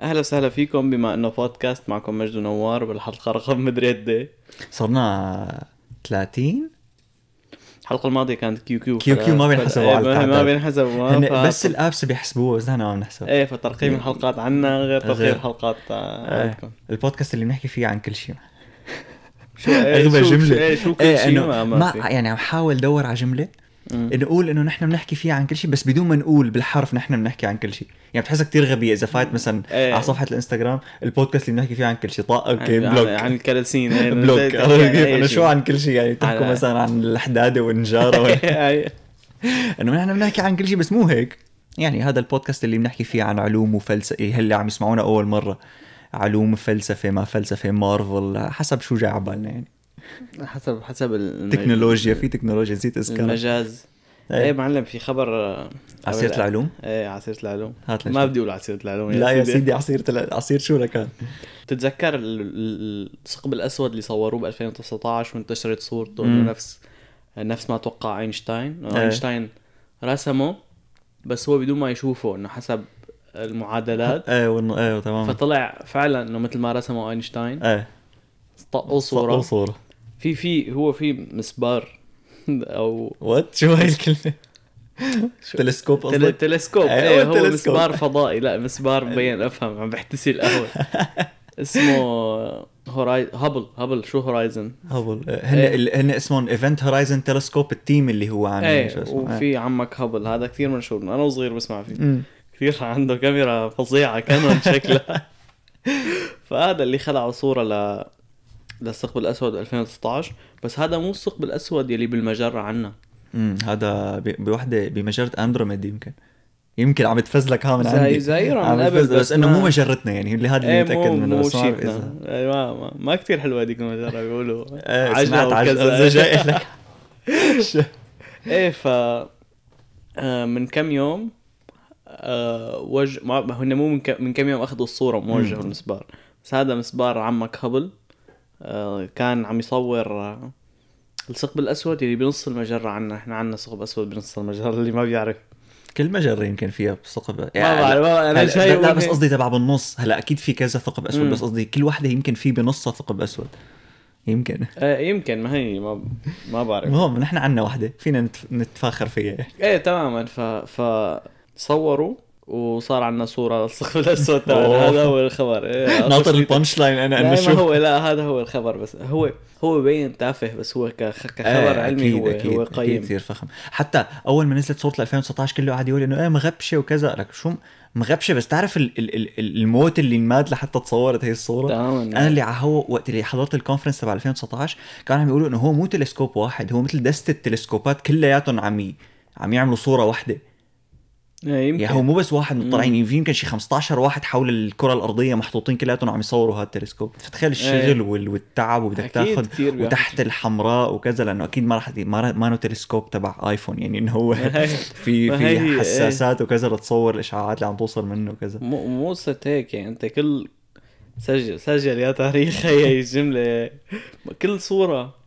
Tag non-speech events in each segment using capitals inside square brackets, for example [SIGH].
أهلا وسهلا فيكم بما إنه بودكاست معكم مجد ونوار بالحلقة رقم [LAUGHS] مدري قد إيه صرنا 30 الحلقة الماضية كانت كيو كيو كيو كيو ما بينحسبوا إيه، على ما. بينحسبوا ف- بس الأبس بيحسبوها بس نحن ما بنحسب إيه فترقيم الحلقات عنا غير ترقيم. الحلقات آه، إيه. عندكم البودكاست اللي بنحكي فيه عن كل شيء شو إيه، [LAUGHS] اغبى جمله شو- إيه، شو كل إيه، شيء ما, ما. يعني عم حاول دور على جملة. نقول إنه نحن بنحكي فيها عن كل شيء بس بدون ما نقول بالحرف نحن بنحكي عن كل شيء. يعني بتحسها كثير غبية إذا فايت مثلا إيه. على صفحة الإنستغرام البودكاست اللي بنحكي فيه عن كل شيء. طاق أوكي عن- بلوك. عن الكراسين [LAUGHS] إيه، بلوك. شيء. شو عن كل شيء؟ يعني تحكوا على- مثلا عن الحداده والنجاره. [LAUGHS] إنه نحن بنحكي عن كل شيء بس مو هيك. يعني هذا البودكاست اللي بنحكي فيه عن علوم وفلسفة هلأ عم يسمعونا أول مرة. علوم فلسفة ما فلسفة مارفل حسب شو جاي على بالنا يعني. حسب حسب ال- تكنولوجيا في تكنولوجيا نسيت اذكرها المجاز. إيه. إيه معلم في خبر آه، عصيرة العلوم؟ إيه عصيرة العلوم. هات ما. بدي أقول عصيرة العلوم لا يا سيدي. عصير تل... عصير شو لكان تتذكر ال- ال- الثقب الأسود اللي صوروه ب 2019 وانتشرت صورته. انه نفس نفس ما توقع أينشتاين؟ إيه. أينشتاين رسمه بس هو بدون ما يشوفه إنه حسب المعادلات. إيه ون... إيه تمام. فطلع فعلا إنه مثل ما رسمه أينشتاين. إيه. طقوا صورة. صورة. في في هو في مسبار [LAUGHS] أو what شو هاي الكلمة؟ تلسكوب تل... قصدك؟ تلسكوب. إيه هو تلسكوب. مسبار فضائي. لا مسبار مبين أفهم عم بحتسي القهوة. [LAUGHS] اسمه horizon هابل هابل شو horizon هبل هن إيه. ال- هن اسمهم Event Horizon Telescope ال team اللي هو عامل إيه وفي عمك هابل هذا كثير مشهور. أنا وصغير بسمع فيه. مم. كثير عنده كاميرا فظيعة Canon [LAUGHS] شكلها فهذا اللي خلعوا صورة ل للثقب الأسود 2019 بس هذا مو الثقب الأسود يلي بالمجرة عنا. امم هذا بوحدة بمجرة أندروميد يمكن. يمكن عم تفزلك ها من زي- عندي. زايرة عم من قبل، بس بس إنه مو مجرتنا يعني اللي هذا اللي إيه متأكد منه مو بس ما بعرف إذا- إيه، ما, ما, ما كثير حلوة هذيك المجرة بيقولوا. إيه سمعت وكذا. جاي لك؟ [LAUGHS] إيه ف آه، من كم يوم آه وج ما هن مو من, كم يوم أخذوا الصورة موجه مم. المسبار. بس هذا مسبار عمك هبل. كان عم يصور آه الثقب الأسود اللي بنص المجرة عنا إحنا عنا ثقب أسود بنص المجرة اللي ما بيعرف. كل مجرة يمكن فيها ثقب. بعرف ما بعرف، أنا شايف لا, بس. قصدي تبع بالنص. هلا أكيد في كذا ثقب أسود مم. بس قصدي كل وحدة يمكن في بنصها ثقب أسود. يمكن. آه يمكن ما هي ما ما بعرف. المهم نحن عنا وحدة فينا نتف... نتفاخر فيها. إيه تماما. ف ف صوروا وصار عندنا صورة الثقب الاسود [LAUGHS] تبعنا. هذا هو الخبر. إيه [LAUGHS] ناطر ال punch line أنا انه شو؟ هو لا هذا هو الخبر بس. هو هو بين تافه بس هو كخ- كخبر إيه، علمي أكيد هو أكيد هو أكيد قيم. كثير فخم. حتى أول ما نزلت صورة 2019 كله قاعد يقول إنه إيه مغبشة وكذا. لك شو مغبشة بس تعرف ال ال ال ال- الموت اللي انماد لحتى تصورت هي الصورة؟ تماما أنا اللي عهو وقت اللي حضرت ال conference تبع 2019 كانوا عم يقولوا إنه هو مو تلسكوب واحد هو مثل دستة تلسكوبات كلياتهم عم. عم يعملوا صورة واحدة. يمكن يعني هو مو بس واحد مطلعين في يمكن شي 15 واحد حول الكرة الأرضية محطوطين كلياتهم عم يصوروا هذا التلسكوب. فتخيل الشغل وال- والتعب وبدك تاخذ وتحت الحمراء وكذا لأنه أكيد ما راح ما ما انه تلسكوب تبع آيفون يعني إنه هو [LAUGHS] في في إيه. حساسات وكذا لتصور الاشعاعات اللي عم توصل منه وكذا. مو مو هيك يعني أنت كل سجل سجل يا تاريخ [LAUGHS] هي الجملة كل صورة.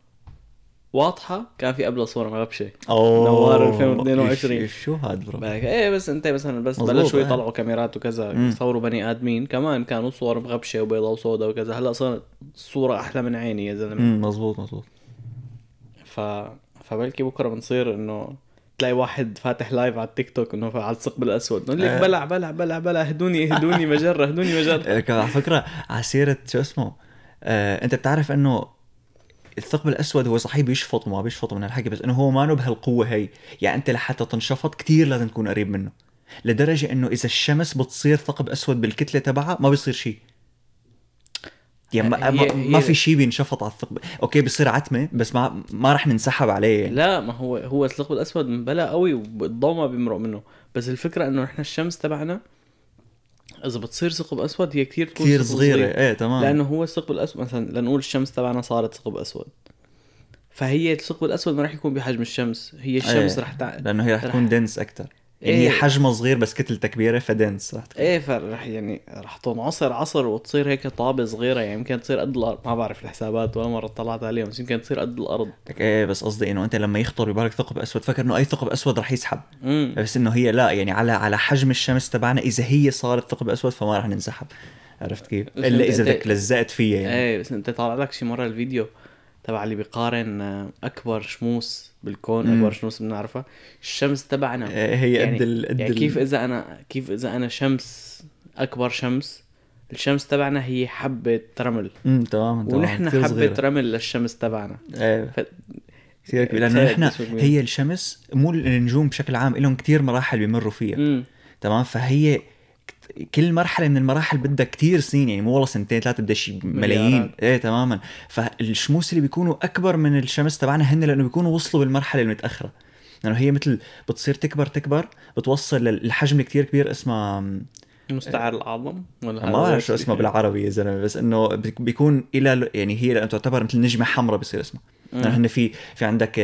واضحة؟ كان في قبلها صورة مغبشة أوه نوار 2022. إيش- شو هاد bro؟ إيه بس انت مثلا بس بلشوا إيه. يطلعوا كاميرات وكذا. يصوروا بني آدمين. كمان كانوا صور مغبشه وبيضاء وسوداء وكذا. هلا صارت الصورة أحلى من عيني يا زلمة. مزبوط مزبوط ف فبلكي بكرة بنصير إنه تلاقي واحد فاتح live على التيك توك إنه على الثقب الأسود. نقول لك آه. بلع بلع بلع بلع اهدوني اهدوني مجرة اهدوني مجرة. [LAUGHS] إيه، على فكرة على سيرة شو اسمه آه، أنت بتعرف إنه الثقب الأسود هو صحيح بيشفط وما بيشفط من الحكي بس إنه هو ما بهالقوة هي. يعني أنت لحتى تنشفط كتير لازم تكون قريب منه لدرجة إنه إذا الشمس بتصير ثقب أسود بالكتلة تبعها ما بيصير شيء يعني ما, هي- ما, ما في شيء بينشفط على الثقب. أوكي بصير عتمة بس ما ما رح ننسحب عليه. يعني. لا ما هو هو الثقب الأسود مبلا قوي والضوء ما بيمرق منه. بس الفكرة إنه نحن الشمس تبعنا إذا بتصير ثقب أسود هي كثير تكون كثير صغيرة. صغير. إيه تمام. لأنه هو الثقب الأسود مثلا لنقول الشمس تبعنا صارت ثقب أسود. فهي الثقب الأسود ما راح يكون بحجم الشمس هي الشمس إيه، رح تع... لأنه هي رح رح- تكون دنس أكثر يعني هي إيه. حجمها صغير بس كتلتها كبيره فدنس رح تكون إيه فرح يعني رح تنعصر عصر وتصير هيك طابة صغيرة يعني يمكن تصير قد الأرض. ما بعرف الحسابات ولا مرة طلعت عليهم بس يمكن تصير قد الأرض. إيه بس قصدي إنه أنت لما يخطر ببالك ثقب أسود فكر إنه أي ثقب أسود رح يسحب. امم بس إنه هي لا يعني على على حجم الشمس تبعنا إذا هي صارت ثقب أسود فما رح ننسحب. عرفت كيف؟ إلا إذا بدك لزقت فيها يعني. إيه بس أنت طالع لك شي مرة الفيديو تبع اللي بيقارن آه، أكبر شموس بالكون مم. أكبر شموس بنعرفها؟ الشمس تبعنا. إيه هي يعني, قد ال قد يعني كيف إذا أنا كيف إذا أنا شمس أكبر شمس الشمس تبعنا هي حبة رمل. امم تماما تماما ونحن حبة صغيرة. رمل للشمس تبعنا. إيه ف... كثير كبير لأنه نحن. هي الشمس مو النجوم بشكل عام لهم كثير مراحل بيمروا فيها. تمام؟ فهي كل مرحلة من المراحل بدها كتير سنين يعني مو والله سنتين ثلاثة بدها شي ملايين. إيه تماما. فالشموس اللي بيكونوا أكبر من الشمس تبعنا هن لأنه بيكونوا وصلوا بالمرحلة المتأخرة. لأنه هي مثل بتصير تكبر تكبر بتوصل للحجم الكتير كبير اسمه المستعر الأعظم ولا ما بعرف شو اسمه بالعربي يا زلمة بس إنه بيك- بيكون إلى يعني هي لأنه تعتبر مثل نجمة حمراء بصير اسمها. لأنه هن في في عندك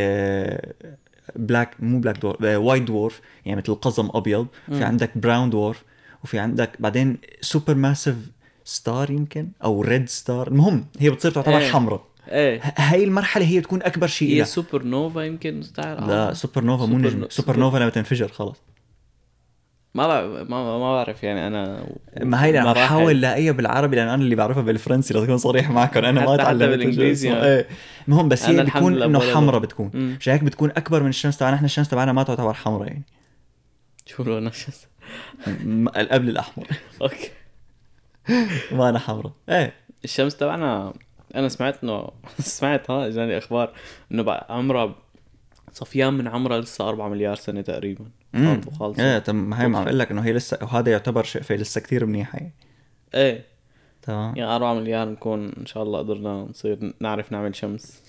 black مو black dwarf white dwarf يعني مثل قزم أبيض. في. عندك brown dwarf وفي عندك بعدين supermassive star يمكن أو red star المهم هي بتصير تعتبر إيه. حمراء إيه هاي المرحلة هي بتكون أكبر شيء هي سوبر نوفا يمكن مستعر لا. سوبر نوفا مو نجم super super- nova لما تنفجر خلص ما بعرف ما, ما بعرف يعني أنا ما هي أنا. بحاول لاقيها بالعربي لأن أنا اللي بعرفها بالفرنسي لتكون صريح معكم أنا ما تعلمت بالإنجليزي الجو. يعني. إيه المهم بس هي بتكون إنه حمراء. بتكون. عشان هيك بتكون أكبر من الشمس تبعنا إحنا الشمس تبعنا ما تعتبر حمراء يعني شو لونها شو م- قبل الأحمر. [LAUGHS] أوكي. ما أنا حمراء. إيه. الشمس تبعنا أنا سمعت إنه [LAUGHS] سمعت ها إجاني أخبار إنه بقى عمرها صفيان من عمرها لسه 4 مليار سنة تقريبا. خالص-. إيه طب ما هي عم أقول لك إنه هي لسه وهذا يعتبر شقفه لسه كثير منيحه يعني إيه. تمام. يعني 4 مليار نكون إن شاء الله قدرنا نصير نعرف نعمل شمس.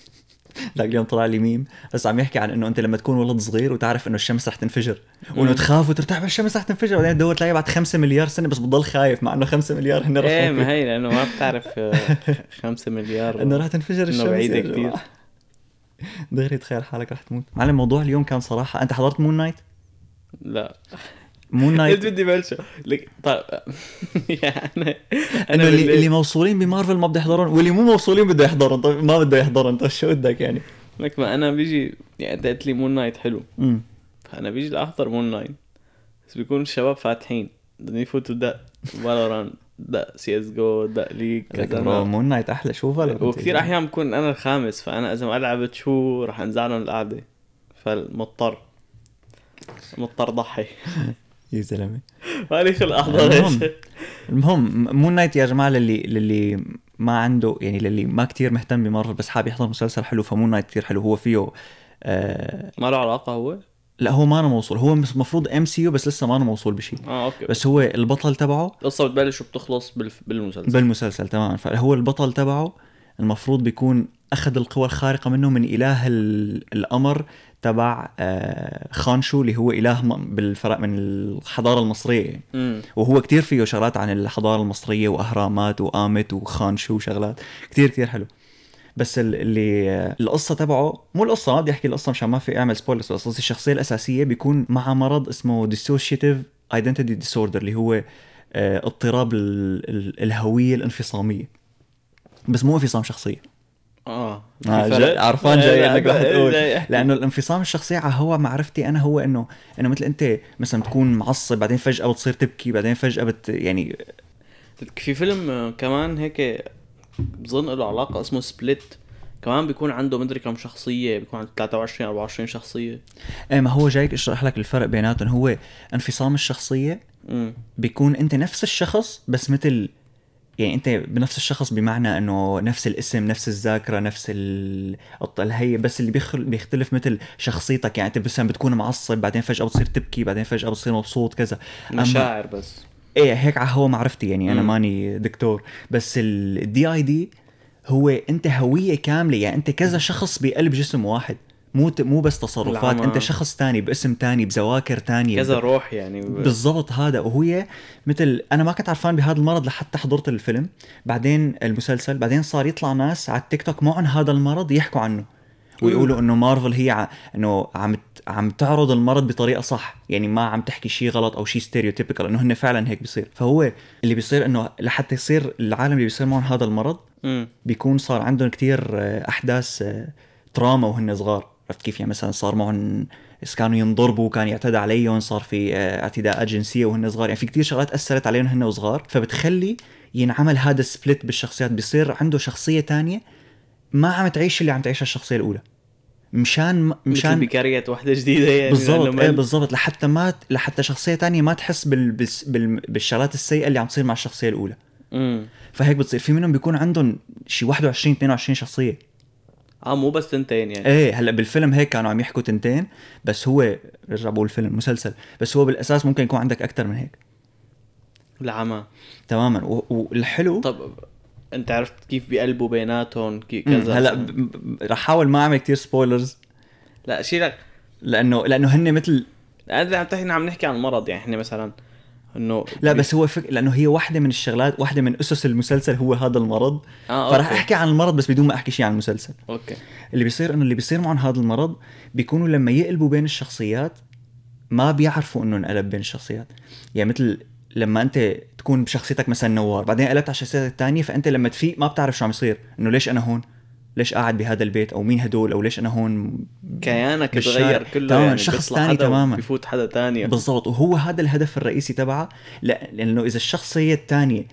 [LAUGHS] ذاك اليوم طلع لي ميم. بس عم يحكي عن إنه أنت لما تكون ولد صغير وتعرف إنه الشمس رح تنفجر وانه تخاف وترتاح الشمس رح تنفجر. بعدين تدور تلاقي بعد 5 مليار سنة بس بتضل خايف مع إنه 5 مليار هن رح إيه ما هي لأنه ما بتعرف 5 مليار إنه رح تنفجر الشمس. يا كتير. جماعة. دغري تخيل حالك رح تموت. معلم موضوع اليوم كان صراحة أنت حضرت Moon Knight لا. مون نايت بدي بلشة. لك طيب [LAUGHS] يعني انه اللي, اللي موصولين بمارفل ما بده يحضرون واللي مو موصولين بده يحضرون. طيب ما بده يحضرون. طيب شو بدك يعني؟ لك ما أنا بيجي يعني قلت لي Moon Knight حلو. امم فأنا بيجي لأحضر Moon Knight بس بيكون الشباب فاتحين. بدهم يفوتوا دق Valorant دق CS GO دق League كذا. مون نايت أحلى. شو Valorant وكثير أحيان بكون أنا الخامس. فأنا إذا ما لعبت شو رح أنزعلهم القعدة. فمضطر مضطر ضحي. [LAUGHS] يا زلمة. مالي خلق أحضر المهم. المهم Moon Knight يا جماعة للي للي ما عنده يعني للي ما كتير مهتم بمارفل بس حابب يحضر مسلسل حلو ف Moon Knight كتير حلو. هو فيه آه ما له علاقة هو؟ لا هو ما أنا موصول. هو المفروض MCU بس لسه ما أنا موصول بشيء آه okay. بس هو البطل تبعه القصة بتبلش وبتخلص بالف... بالمسلسل. بالمسلسل تمام فهو البطل تبعه المفروض بيكون أخذ القوى الخارقة منه من إله ال- القمر تبع آه، خانشو اللي هو إله م- بالفرق من الحضارة المصرية امم وهو كتير فيه شغلات عن الحضارة المصرية وأهرامات وقامت وخانشو وشغلات. كتير كتير حلو. بس ال- اللي آه، القصة تبعه مو القصة ما بدي أحكي القصة مشان ما في أعمل سبويلرز بس قصدي الشخصية الأساسية بيكون مع مرض اسمه dissociative identity disorder اللي هو آه، اضطراب ال- ال- الهوية الانفصامية. بس مو انفصام شخصية. آه. آه جاي. عرفان جاي انك لا، تقول. لأنه الانفصام الشخصية على هو معرفتي أنا هو إنه إنه مثل أنت مثلا تكون معصب بعدين فجأة بتصير تبكي بعدين فجأة بت يعني في فيلم آه، كمان هيك بظن له علاقة اسمه سبليت. كمان بيكون عنده مدري كم شخصية بيكون عنده 23 24 شخصية. إيه ما هو جايك اشرح لك الفرق بيناتهم. هو انفصام الشخصية بيكون أنت نفس الشخص بس مثل يعني أنت بنفس الشخص بمعنى إنه نفس الاسم نفس الذاكرة نفس الهي بس اللي بيخل بيختلف مثل شخصيتك. يعني أنت مثلا بتكون معصب بعدين فجأة بتصير تبكي بعدين فجأة بتصير مبسوط كذا. مشاعر بس. إيه هيك ع- هو معرفتي يعني أنا. ماني دكتور. بس الدي اي دي هو أنت هوية كاملة. يعني أنت كذا شخص بقلب جسم واحد. مو مو بس تصرفات العمى. أنت شخص تاني باسم تاني بذواكر تانية كذا روح يعني. ب- بالضبط هذا. وهي مثل أنا ما كنت عرفان بهذا المرض لحتى حضرت الفيلم. بعدين المسلسل بعدين صار يطلع ناس على التيك توك معهم هذا المرض يحكوا عنه. ويقولوا إنه مارفل هي ع... إنه عم عم تعرض المرض بطريقة صح. يعني ما عم تحكي شيء غلط أو شيء stereotypical إنه هن فعلا هيك بيصير. فهو اللي بيصير إنه لحتى يصير العالم اللي بيصير معهم هذا المرض بيكون صار عندهم كتير آه، أحداث آه، تراما وهن صغار. عرفت كيف يعني مثلا صار معهم إذا كانوا ينضربوا كان يعتدى عليهم صار في آه، اعتداءات جنسيه وهن صغار. يعني في كتير شغلات أثرت عليهم هن وصغار. فبتخلي ينعمل هذا السبليت بالشخصيات. بيصير عنده شخصية تانية ما عم تعيش اللي عم تعيشها الشخصية الأولى. مشان مشان بكارية وحده جديدة يعني بالضبط إيه بالضبط. لحتى ما لحتى شخصية تانية ما تحس بال... بال... بال... بالشغلات السيئة اللي عم تصير مع الشخصية الأولى. امم فهيك بتصير. في منهم بيكون عندهم شي 21 22 شخصية. آه مو بس تنتين يعني. إيه هلأ بالفيلم هيك كانوا عم يحكوا تنتين بس هو رجع بقول فيلم مسلسل بس هو بالأساس ممكن يكون عندك أكثر من هيك. العمى تماما. والحلو طب أنت عرفت كيف بيقلبوا بيناتهم كذا؟ هلأ رح احاول ما أعمل كتير سبويلرز لا شيلك. لأنه لأنه هن مثل عم تحكي عم نحكي عن المرض يعني إحنا مثلا إنه لا بس هو فك... لأنه هي واحدة من الشغلات واحدة من أسس المسلسل هو هذا المرض. فرح okay. أحكي عن المرض بس بدون ما أحكي شيء عن المسلسل. okay. اللي بيصير إنه اللي بيصير معهم هذا المرض بيكونوا لما يقلبوا بين الشخصيات ما بيعرفوا إنه انقلب بين الشخصيات. يعني مثل لما أنت تكون بشخصيتك مثلا نوار بعدين قلبت على الشخصيات الثانية فأنت لما تفيق ما بتعرف شو عم يصير إنه ليش أنا هون؟ ليش قاعد بهذا البيت أو مين هدول أو ليش أنا هون كيانك. تغير كله تماماً، يعني شخص حدا تماماً. بيفوت حدا تاني بالضبط وهو هذا الهدف الرئيسي تبعها لا لأنه إذا الشخصية الثانية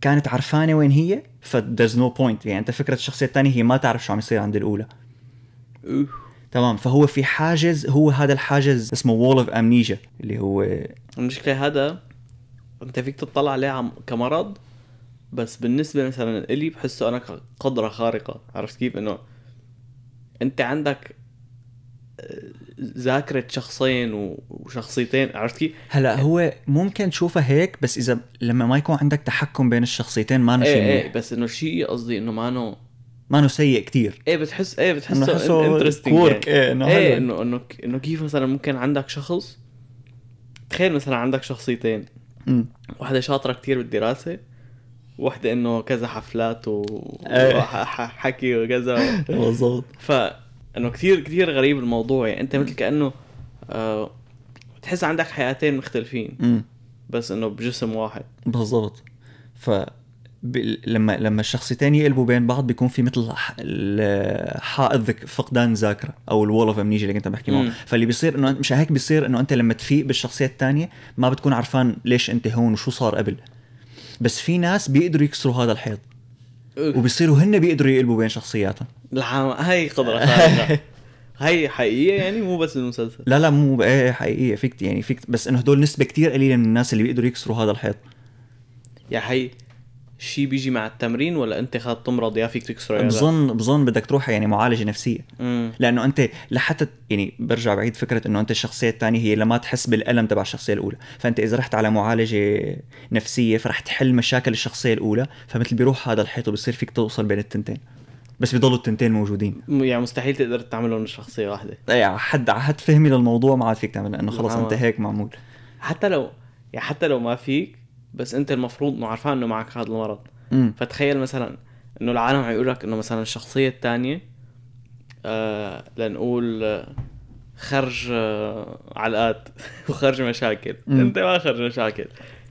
كانت عرفانة وين هي ف there's no point يعني أنت فكرة الشخصية الثانية هي ما تعرف شو عم يصير عند الأولى أوه. تمام فهو في حاجز هو هذا الحاجز اسمه wall of amnesia اللي هو المشكلة هذا أنت فيك تطلع عليه كمرض بس بالنسبة مثلا الي بحسه أنا قدرة خارقة. عرفت كيف؟ إنه أنت عندك آه، ذاكرة شخصين وشخصيتين. عرفت كيف؟ هلا هو ممكن تشوفها هيك بس إذا لما ما يكون عندك تحكم بين الشخصيتين ما شيء إيه إيه منيح. بس إنه شيء قصدي إنه ما إنه ما إنه سيء كتير. إيه بتحس إيه بتحسه حسه انترستنج quirk، إيه إنه إيه. إنه إنه إنه كيف مثلا ممكن عندك شخص تخيل مثلا عندك شخصيتين. أمم. واحدة شاطرة كتير بالدراسة واحدة إنه كذا حفلات. وحكي وكذا. بالضبط. ف إنه كثير كثير غريب الموضوع. يعني أنت مثل كأنه آه تحس عندك حياتين مختلفين. أمم. بس إنه بجسم واحد. بالضبط. ف ب- لما لما الشخصيتين يقلبوا بين بعض بيكون في مثل حائط ذك- فقدان ذاكرة أو الوول اوف امنيجيا اللي كنت بحكي. معه. فاللي بيصير إنه مش هيك بيصير إنه أنت لما تفيق بالشخصية الثانية ما بتكون عرفان ليش أنت هون وشو صار قبل. بس في ناس بيقدروا يكسروا هذا الحيط. وبيصيروا هن بيقدروا يقلبوا بين شخصياتهم. هاي قدرة [LAUGHS] هاي حقيقية يعني مو بس المسلسل لا لا مو إيه حقيقية. فيك يعني فيك بس إنه هدول نسبة كتير قليلة من الناس اللي بيقدروا يكسروا هذا الحيط. يا هي شيء بيجي مع التمرين ولا أنت خاطر تمرض يا فيك تكسره؟ بظن بظن بدك تروح يعني معالجة نفسية. مم. لأنه أنت لحتى يعني برجع بعيد فكرة إنه أنت الشخصية الثانية هي لما تحس بالألم تبع الشخصية الأولى. فأنت إذا رحت على معالجة نفسية فرح تحل مشاكل الشخصية الأولى فمثل بيروح هذا الحيط وبصير فيك توصل بين التنتين. بس بيضلوا التنتين موجودين. يعني مستحيل تقدر تعملهم شخصية واحدة. اي على حد حد فهمي للموضوع ما عاد فيك تعمل لأنه خلص نعم. أنت هيك معمول. حتى لو يعني حتى لو ما فيك بس انت المفروض انه عارفان انه معك هذا المرض. امم فتخيل مثلا إنه العالم عم يقول لك إنه مثلا الشخصية الثانية آه لنقول آه، خرج آه علقات [LAUGHS] وخرج مشاكل. مم. انت ما خرج مشاكل.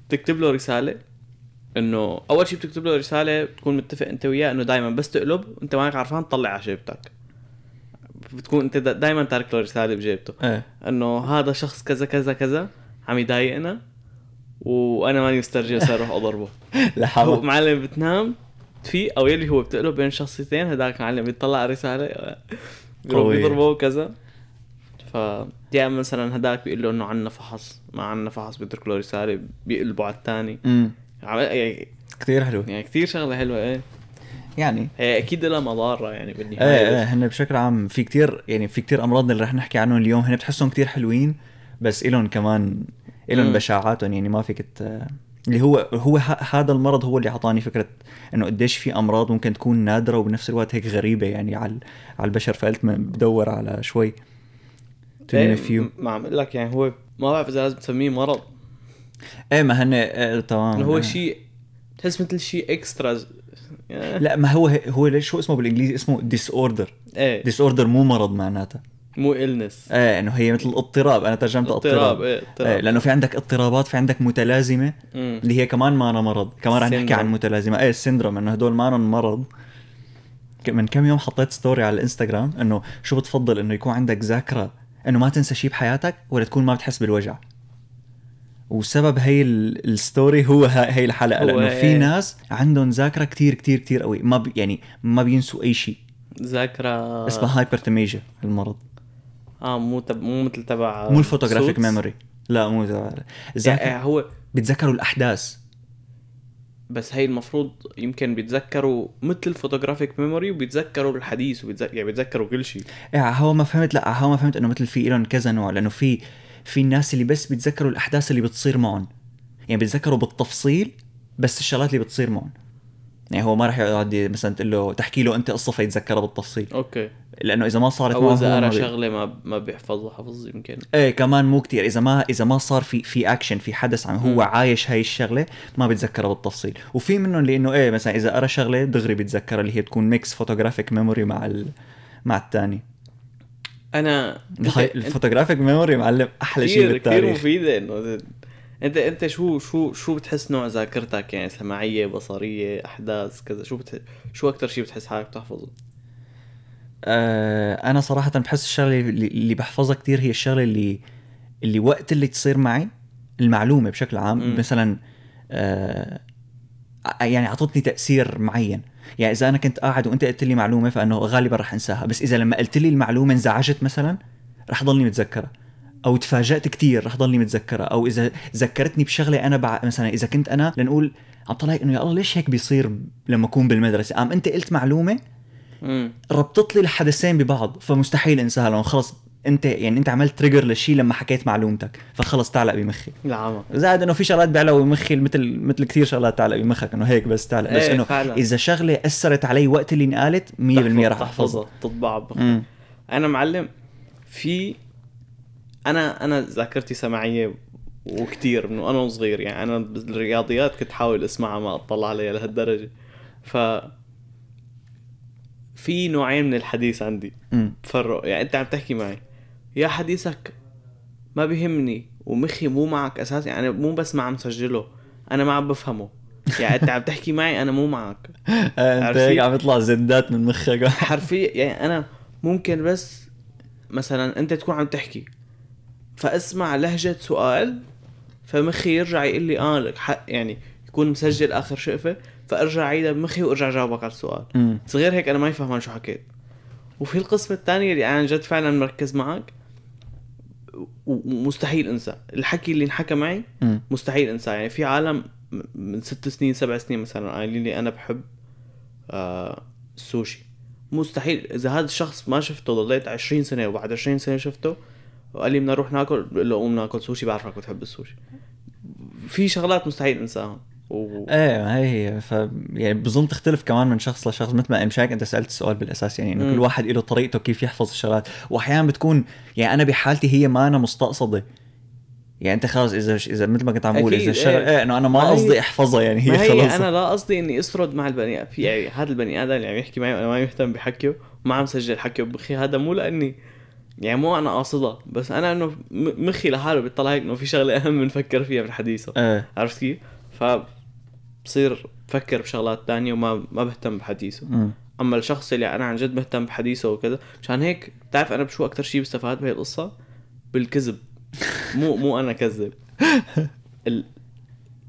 بتكتب له رسالة إنه أول شيء بتكتب له رسالة بتكون متفق أنت وياه إنه دائما بس تقلب أنت مانك عارفان تطلع على جيبتك. بتكون أنت دائما تارك له رسالة بجيبته. إيه. إنه هذا شخص كذا كذا كذا عم يضايقنا. وأنا ماني مسترجي هسه أروح أضربه. [LAUGHS] هو لحاول معلم بتنام تفيق أو يلي هو بتقلب بين شخصيتين هداك معلم بيطلع على رساله. بيضربه وكذا. ف يا مثلا هداك بيقول له إنه عنا فحص ما عنا فحص بيترك له رسالة بيقلبوا على الثاني يعني كثير حلو. يعني كثير شغلة حلوة إيه. يعني. هي أكيد لها مضارة يعني بالنهاية. إيه إيه هن بشكل عام في كتير يعني في كتير أمراض اللي رح نحكي عنهم اليوم هن بتحسهم كتير حلوين بس إلهم كمان إلهم مم. بشاعاتهم يعني ما فيك. اللي هو هو. هذا المرض هو اللي أعطاني فكرة إنه قديش في أمراض ممكن تكون نادرة وبنفس الوقت هيك غريبة يعني على على البشر فقلت ما- بدور على شوي few. ما عم أقول لك يعني هو ما بعرف إذا لازم تسميه مرض إيه ما هن إيه تمام هو إيه. شيء تحس مثل شيء extra. لا ما هو هو ليش شو اسمه بالإنجليزي اسمه disorder إيه disorder مو مرض معناتها مو illness إيه إنه هي مثل اضطراب أنا ترجمتها اضطراب اضطراب. إيه إيه اضطراب لأنه في عندك اضطرابات في عندك متلازمة مم. اللي هي كمان ما مرض. كمان رح نحكي. عن متلازمة. إيه ال syndrome إنه هدول ما مرض. من كم يوم حطيت story على الانستغرام إنه شو بتفضل إنه يكون عندك ذاكرة إنه ما تنسى شيء بحياتك ولا تكون ما بتحس بالوجع؟ وسبب هي ال- ال story هو هي الحلقة. لأنه في إيه. ناس عندهم ذاكرة كتير كتير كتير قوي. ما بي يعني ما بينسوا أي شيء ذاكرة. اسمها hyperthymesia المرض. آه مو تب... مو مثل تبع مو ال photographic. memory لا مو تبع- يعني الذاكره هو بيتذكروا الأحداث. بس هي المفروض يمكن بيتذكروا مثل ال photographic memory وبيتذكروا الحديث وبيتذكروا يعني بيتذكروا كل شيء. إيه هو ما فهمت لا هو ما فهمت إنه مثل في لهم كذا نوع لأنه في في الناس اللي بس بيتذكروا الأحداث اللي بتصير معهم. يعني بيتذكروا بالتفصيل بس الشغلات اللي بتصير معهم. يعني هو ما راح يقعد مثلا تقول له تحكي له أنت قصة فيتذكرها بالتفصيل. okay. لأنه إذا ما صارت أو إذا قرا شغلة ما ما بيحفظها حفظ يمكن. إيه كمان مو كتير. إذا ما إذا ما صار في في اكشن في حدث عم هو مم. عايش هاي الشغلة ما بيتذكرها بالتفصيل. وفي منهم اللي انه إيه مثلا إذا قرا شغلة دغري بيتذكرها اللي هي بتكون mix photographic memory مع ال... مع الثاني أنا الفوتوغرافيك memory معلم أحلى شيء كثير كثير بالتاريخ. مفيدة إنه انت أنت شو شو شو بتحس نوع ذاكرتك؟ يعني سمعيه بصرية أحداث كذا. شو بتح... شو أكثر شيء بتحس حالك بتحفظه آه أنا صراحة بحس الشغلة اللي, اللي بحفظها كتير هي الشغلة اللي اللي وقت اللي تصير معي المعلومة بشكل عام. مم. مثلا آه يعني أعطتني تأثير معين. يعني إذا أنا كنت قاعد وأنت قلت لي معلومة فانه غالبا رح أنساها. بس إذا لما قلت لي المعلومة انزعجت مثلا رح ضلني متذكرها. أو تفاجأت كتير رح ضلني متذكرها أو إذا ذكرتني بشغلة أنا بع... مثلا إذا كنت أنا لنقول عم طلع إنه يا الله ليش هيك بيصير لما أكون بالمدرسة؟ قام أنت قلت معلومة؟ ربطت لي الحدثين ببعض فمستحيل أنساها. لأنه خلص أنت يعني أنت عملت تريجر للشيء لما حكيت معلومتك. فخلص تعلق بمخي. العمى. زائد إنه في شغلات بيعلقوا بمخي مثل مثل كثير شغلات تعلق بمخك. إنه هيك بس تعلق. بس إيه، إنه فعلا. إذا شغلة أثرت علي وقت اللي انقالت 100% رح أحفظها. تطبع. أنا معلم في أنا أنا ذاكرتي سمعيه وكتير من وأنا صغير يعني أنا بالرياضيات كنت حاول أسمعها ما أطلع عليها لهالدرجة. ف في نوعين من الحديث عندي. بفرق. يعني أنت عم تحكي معي يا حديثك ما بيهمني ومخي مو معك أساسا يعني مو بس ما عم سجله أنا ما عم بفهمه. يعني أنت عم تحكي معي أنا مو معك. [LAUGHS] أنت؟ هيك عم يطلع زدات من مخك. حرفيا يعني أنا ممكن بس مثلا أنت تكون عم تحكي فأسمع لهجة سؤال فمخي يرجع يقول لي آه لك حق يعني يكون مسجل آخر شقفة فأرجع أعيدها بمخي وأرجع جاوبك على السؤال. مم. صغير هيك أنا ما يفهمان شو حكيت. وفي القسم الثاني اللي أنا جد فعلا مركز معك ومستحيل أنسى. الحكي اللي انحكى معي. مستحيل أنساه. يعني في عالم من ست سنين سبع سنين مثلا قايلين لي أنا بحب آه السوشي. مستحيل. إذا هذا الشخص ما شفته ضليت 20 سنة وبعد 20 سنة شفته وقال لي بدنا نروح ناكل بقول له قوم ناكل سوشي بعرفك بتحب السوشي. في شغلات مستحيل انساها و... إيه هي هي. ف يعني بظن تختلف كمان من شخص لشخص. مثل ما مش هيك أنت سألت السؤال بالأساس يعني إنه. كل واحد له طريقته كيف يحفظ الشغلات. واحيانا بتكون يعني أنا بحالتي هي ما أنا مستقصدة. يعني أنت خلص إذا إذا مثل ما كنت عم أكيد، إذا الشغله إيه. إيه إنه أنا ما قصدي أحفظها يعني هي هي خلص أنا لا قصدي إني أسرد مع البني في يعني هذا البني آدم اللي عم يحكي معي وأنا ما مهتم بحكيه وما عم سجل حكيه. بمخي هذا مو لأني يعني مو أنا قاصدها بس أنا إنه مخي لحاله بيطلع هيك إنه في شغلة أهم نفكر فيها بالحديثه إيه عرفت كيف؟ ف بصير بفكر بشغلات تانية وما ما بهتم بحديثه مم. أما الشخص اللي أنا عن جد مهتم بحديثه وكذا مشان هيك بتعرف أنا بشو أكثر شيء بستفاد بهي القصة بالكذب [LAUGHS] مو مو أنا كذب ال...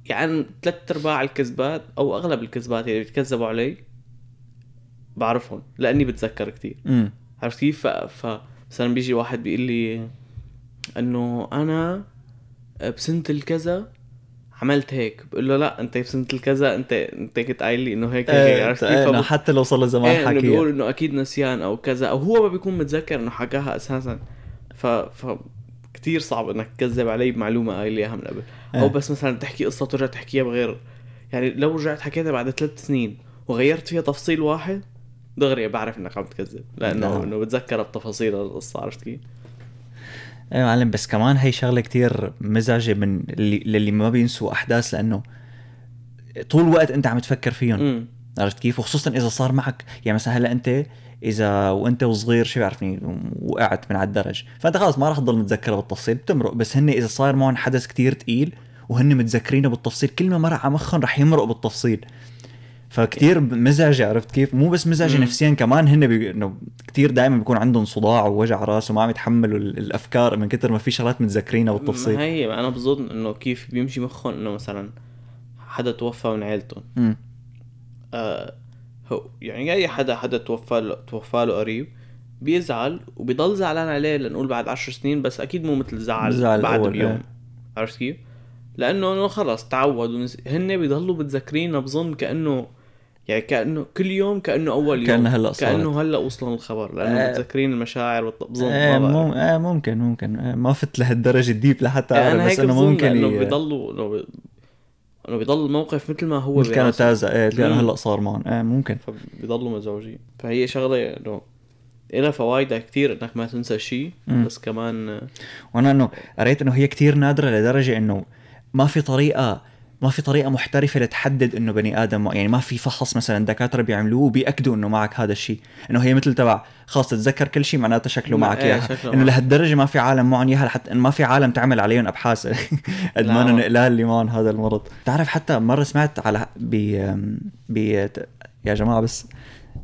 يعني ثلاث أرباع الكذبات أو أغلب الكذبات اللي بيتكذبوا علي بعرفهم لأني بتذكر كتير مم. عرفت كيف؟ ف... ف... مثلا بيجي واحد بيقول لي إنه أنا بسنة الكذا عملت هيك. بقول له لا أنت بسنة الكذا أنت أنت كنت قايل لي إنه هيك هيك إيه عرفت كيف؟ إيه، إنه فب- حتى لو صار له زمان إيه إنه بيقول حكي إنه أكيد نسيان أو كذا أو هو ما بيكون متذكر إنه حكاها أساسا. ف ف كثير صعب إنك تكذب علي بمعلومة قايل لي اياها من قبل. أو إيه. بس مثلا تحكي قصة وترجع تحكيها بغير. يعني لو رجعت حكيتها بعد ثلاث سنين وغيرت فيها تفصيل واحد دغري بعرف إنك عم تكذب لأنه نعم. إنه بتذكر بتفاصيل القصة عرفت كيف؟ إيه معلم بس كمان هي شغلة كتير مزعجة من اللي للي ما بينسوا أحداث لأنه طول الوقت أنت عم تفكر فيهم عرفت كيف؟ وخصوصا إذا صار معك يعني مثلا هلأ أنت إذا وأنت وصغير شو بيعرفني؟ وقعت من على الدرج فأنت خلص ما راح تضل متذكرها بالتفصيل بتمرق. بس هن إذا صار معهم حدث كتير تقيل وهن متذكرينه بالتفصيل كلمه مرق على مخهم رح يمرق بالتفصيل. فكتير مزعجة عرفت كيف؟ مو بس مزعجة نفسيا كمان هن بي... إنه كثير دائما بيكون عندهم صداع ووجع راس وما عم يتحملوا الأفكار من كثر ما في شغلات متذكرينها بالتفصيل هي أنا بظن إنه كيف بيمشي مخهم إنه مثلا حدا توفى من عيلتهم آه هو يعني أي حدا حدا توفى له توفى له قريب بيزعل وبيضل زعلان عليه لنقول بعد عشر سنين بس أكيد مو مثل زعل, زعل بعد بيوم إيه. عرفت كيف؟ لأنه إنه خلص تعود هن بيضلوا متذكرينه بظن كأنه يعني كأنه كل يوم كأنه أول يوم. كأنه هلأ صارت. كأنه هلأ وصلنا الخبر لأنه آه. متذكرين المشاعر بظن آه مم آه ممكن ممكن. آه ما فت لهالدرجة ديب لحتى أعرف يعني بس إنه ممكن إنه. بيضلوا إنه إنه بيضل الموقف مثل ما هو مثل كانوا تازة. إيه كانه هلأ صار معهم. إيه ممكن. فبيضلوا مزعوجين. فهي شغلة إنه إلها فوائدها كثير إنك ما تنسى شيء بس كمان وأنا إنه قريت إنه هي كثير نادرة لدرجة إنه ما في طريقة ما في طريقة محترفة لتحدد إنه بني آدم يعني ما في فحص مثلا دكاترة بيعملوه وبيأكدوا إنه معك هذا الشيء. إنه هي مثل تبع خلاص تتذكر كل شيء معناته شكله معك إيه إياها. إنه لهالدرجة ما في عالم معهم إياها لحتى ما في عالم تعمل عليهم أبحاث [LAUGHS] قد ما نقلال اللي معهم هذا المرض. بتعرف حتى مرة سمعت على ب ب يا جماعة بس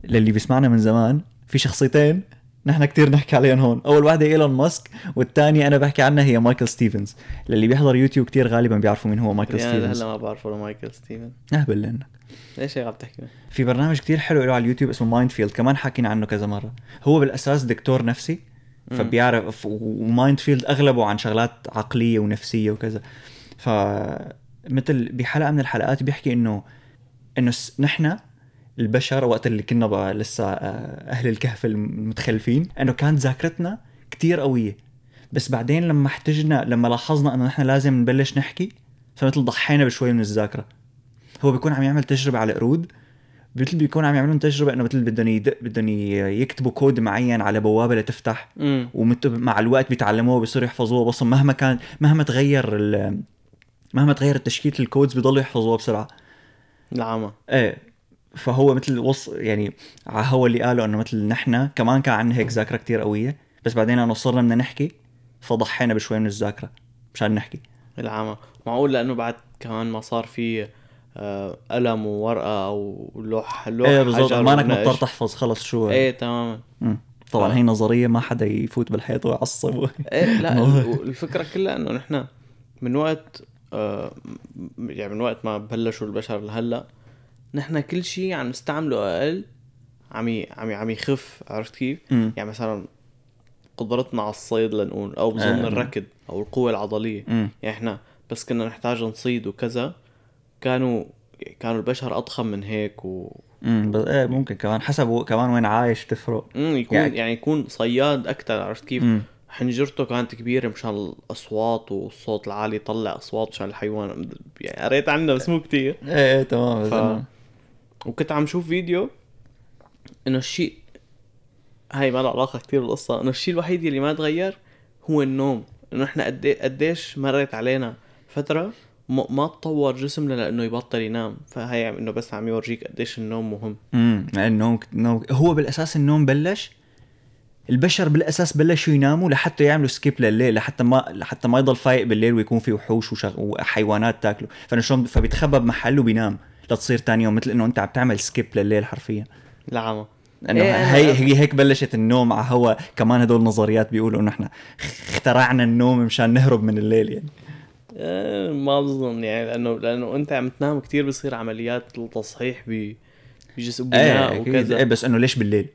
للي بيسمعنا من زمان في شخصيتين نحن كتير نحكي عليهم هون. أول واحدة إيلون ماسك والثانية أنا بحكي عنها هي مايكل ستيفنز. اللي بيحضر يوتيوب كتير غالبا بيعرفوا مين هو مايكل يعني ستيفنز. هلا ما بعرفه مايكل ستيفنز. اهبل لانك ليش هيك عم تحكي؟ في برنامج كتير حلو له على اليوتيوب اسمه Mind Field كمان حكينا عنه كذا مرة. هو بالأساس دكتور نفسي فبيعرف و Mind Field أغلبه عن شغلات عقلية ونفسية وكذا. ف مثل بحلقة من الحلقات بيحكي إنه إنه نحن البشر وقت اللي كنا بقى لسه آه، أهل الكهف المتخلفين إنه كانت ذاكرتنا كتير قوية. بس بعدين لما احتجنا لما لاحظنا إنه نحن لازم نبلش نحكي فمثل ضحينا بشوي من الذاكرة. هو بيكون عم يعمل تجربة على قرود مثل بيكون عم يعملون تجربة إنه مثل بدهم يدق بدهم يكتبوا كود معين على بوابة لتفتح. ومع الوقت بيتعلموه بيصيروا يحفظوه. بس مهما كان مهما تغير مهما تغيرت تشكيلة ال codes بيضلوا يحفظوها بسرعة. العمى إيه. فهو مثل وص يعني هو اللي قاله إنه مثل نحن كمان كان عندنا هيك ذاكرة كتير قوية بس بعدين انه صرنا بدنا نحكي فضحينا بشوي من الذاكرة مشان نحكي. العامة. معقول لأنه بعد كمان ما صار في آه، قلم وورقة أو لوح لوح إيه بالضبط. ما انك مضطر تحفظ خلص شو. إيه تماما. طبعا آه. هي نظرية ما حدا يفوت بالحيط ويعصب. إيه لا [LAUGHS] الفكرة كلها إنه نحن من وقت آه يعني من وقت ما بلشوا البشر لهلأ نحن كل شيء عم نستعمله أقل عم عم عم يخف عرفت كيف؟ م. يعني مثلا قدرتنا على الصيد لنقول أو بظن آه. الركض أو القوة العضلية م. يعني إحنا بس كنا نحتاج نصيد وكذا كانوا كانوا البشر أضخم من هيك و امم إيه ممكن كمان حسب كمان وين عايش تفرق امم يكون يعني, يعني يكون صياد أكثر عرفت كيف؟ م. حنجرته كانت كبيرة مشان الأصوات والصوت العالي يطلع أصوات مشان الحيوان يعني قريت عنه بس مو كثير إيه إيه تمام ف... وكنت عم شوف فيديو إنه الشيء هاي ما له علاقة كثير بالقصة إنه الشيء الوحيد اللي ما تغير هو النوم إنه إحنا قد قديش مرت علينا فترة ما تطور جسمنا لإنه يبطل ينام فهي إنه بس عم يورجيك قديش النوم مهم. امم النوم النوم هو بالأساس النوم بلش البشر بالأساس بلشوا يناموا لحتى يعملوا skip لليل لحتى ما لحتى ما يضل فايق بالليل ويكون في وحوش وشغ... وحيوانات تاكله. فشلون فبيتخبى بمحل وبينام. لتصير تاني يوم مثل إنه أنت عم تعمل skip لليل حرفيا العمى إنه إيه هي هي هيك بلشت النوم على هوا كمان هدول النظريات بيقولوا إنه إحنا اخترعنا النوم مشان نهرب من الليل يعني إيه ما بظن يعني لأنه لأنه أنت عم تنام كثير بصير عمليات التصحيح بجسم بناء إيه وكذا إيه بس إنه ليش بالليل؟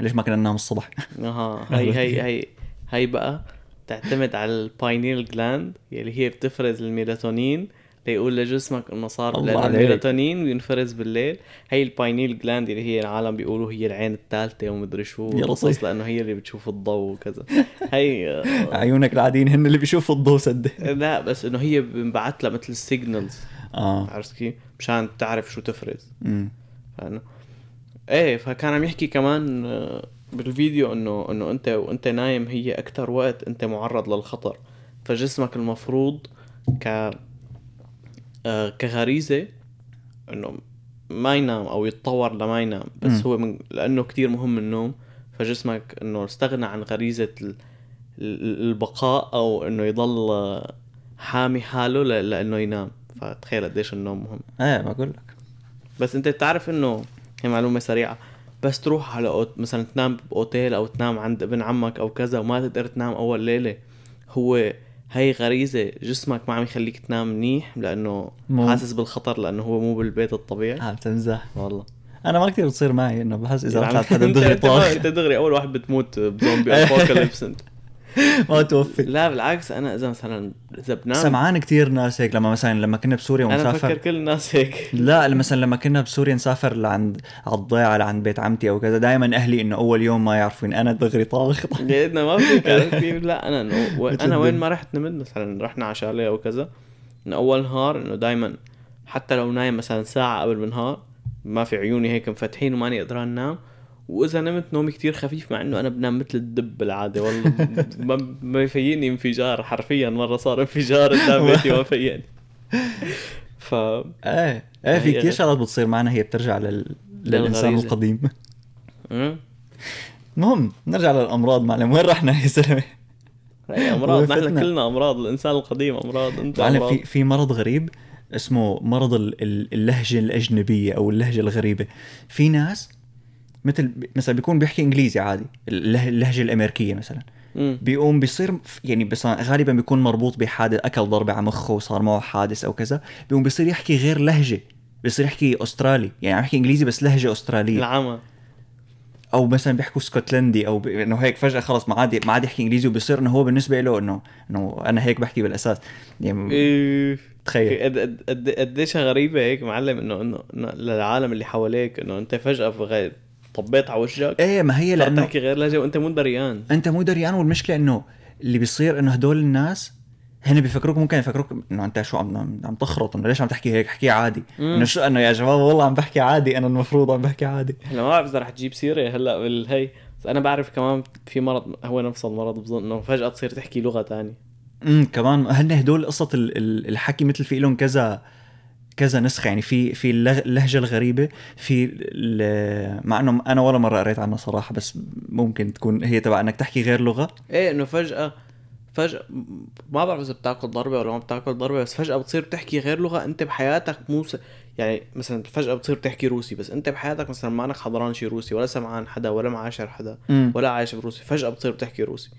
ليش ما كنا ننام الصبح؟ أها هي هي هي هي بقى تعتمد على ال pineal gland يلي هي بتفرز الميلاتونين ليقول لجسمك إنه صار لأنه الميلاتونين بينفرز بالليل. هي ال pineal gland اللي هي العالم بيقولوا هي العين الثالثة ومدري شو. قصص لأنه هي اللي بتشوف الضوء وكذا. هي عيونك العاديين هن اللي بيشوفوا الضوء سده لا بس إنه هي بنبعث لها مثل ال signals آه. عرفت كيف؟ مشان تعرف شو تفرز. امم إيه فكان عم يحكي كمان آه، بالفيديو إنه إنه أنت وأنت نايم هي أكثر وقت أنت معرض للخطر. فجسمك المفروض ك آه كغريزة إنه ما ينام أو يتطور لما ينام بس مم. هو من لأنه كتير مهم النوم فجسمك إنه استغنى عن غريزة ال- ال- البقاء أو إنه يضل آه، حامي حاله لأنه ينام. فتخيل قديش النوم مهم. إيه بقول لك. بس أنت بتعرف إنه هي معلومة سريعة بس تروح على أوت... مثلا تنام بأوتيل أو تنام عند ابن عمك أو كذا وما تقدر تنام أول ليلة هو هي غريزة جسمك ما عم يخليك تنام منيح لأنه مو- حاسس بالخطر لأنه هو مو بالبيت الطبيعي. عم تمزح والله. أنا ما كثير بتصير معي إنه بحس إذا يعني طلعت حدا [LAUGHS] انت دغري طاخ أنت دغري أول واحد بتموت [LAUGHS] بزومبي ابوكاليبس انت ما توفي لا بالعكس أنا إذا مثلا إذا بنام سمعان كثير ناس هيك لما مثلا لما كنا بسوريا أنا ومسافر بفكر كل الناس هيك لا مثلا لما كنا بسوريا نسافر لعند على الضيعة لعند بيت عمتي أو كذا دائما أهلي إنه أول يوم ما يعرفون أنا دغري طاخ قيدنا [LAUGHS] ما كيف؟ [LAUGHS] لا أنا إنه أنا وين. ما رحت نمت مثلا رحنا على شاليه أو كذا إنه أول نهار إنه دائما حتى لو نايم مثلا ساعة قبل النهار ما في عيوني هيك مفتحين وماني قدران نام وإذا نمت نومي كتير خفيف مع إنه أنا بنام مثل الدب بالعادة والله [LAUGHS] ما ما يفيقني انفجار حرفيا مرة صار انفجار قدام بيتي ما فيقني ف إيه إيه في كثير. شغلات بتصير معنا هي بترجع لل... للإنسان. القديم. [LAUGHS] المهم نرجع للأمراض معلم وين رحنا يا زلمه هي أمراض نحن. كلنا أمراض الإنسان القديم أمراض أنت معلم في في مرض غريب اسمه مرض ال- ال- اللهجة الأجنبية أو اللهجة الغريبة في ناس مثل مثلا بيكون بيحكي إنجليزي عادي اللهجة, الأمريكية مثلا. بيقوم بيصير يعني بس غالبا بيكون مربوط بحادث أكل ضربة على مخه وصار معه حادث أو كذا. بيقوم بيصير يحكي غير لهجة بيصير يحكي أسترالي. يعني عم يحكي إنجليزي بس لهجة أسترالية. العمى أو مثلا بيحكوا اسكتلندي أو ب... إنه هيك فجأة خلص ما عاد ما عاد يحكي إنجليزي وبصير إنه هو بالنسبة له انه إنه أنا هيك بحكي بالأساس. يعني إيه. تخيل. قد قد قد قديش غريبة هيك معلم انه انه للعالم اللي حواليك إنه أنت فجأة بغير طبيت على وجهك إيه ما هي لأنه تحكي غير لهجة وأنت مو دريان. أنت مو دريان والمشكلة إنه اللي بيصير إنه هدول الناس هن بيفكروك ممكن يفكروك إنه أنت شو عم عم تخرط إنه ليش عم تحكي هيك؟ احكي عادي. إنه شو إنه يا شباب والله عم بحكي عادي أنا المفروض عم بحكي عادي. هلا ما بعرف إذا رح تجيب سيرة هلا بالهي بس أنا بعرف كمان في مرض هو نفس المرض بظن إنه فجأة تصير تحكي لغة تانية. امم كمان هن هدول قصة ال- ال- الحكي مثل في لهم كذا كذا نسخة يعني في في اللهجه الغريبة في مع إنه أنا ولا مرة قريت عنها صراحة بس ممكن تكون هي تبع إنك تحكي غير لغة. إيه إنه فجأة فجأة ما بعرف إذا بتأكل ضربة ولا ما بتأكل ضربة بس فجأة بتصير بتحكي غير لغة أنت بحياتك مو س... يعني مثلا فجأة بتصير بتحكي روسي بس أنت بحياتك مثلا ما انك حضران شي روسي ولا سمعان حدا ولا معاشر حدا امم ولا عايش بروسيا فجأة بتصير بتحكي روسي.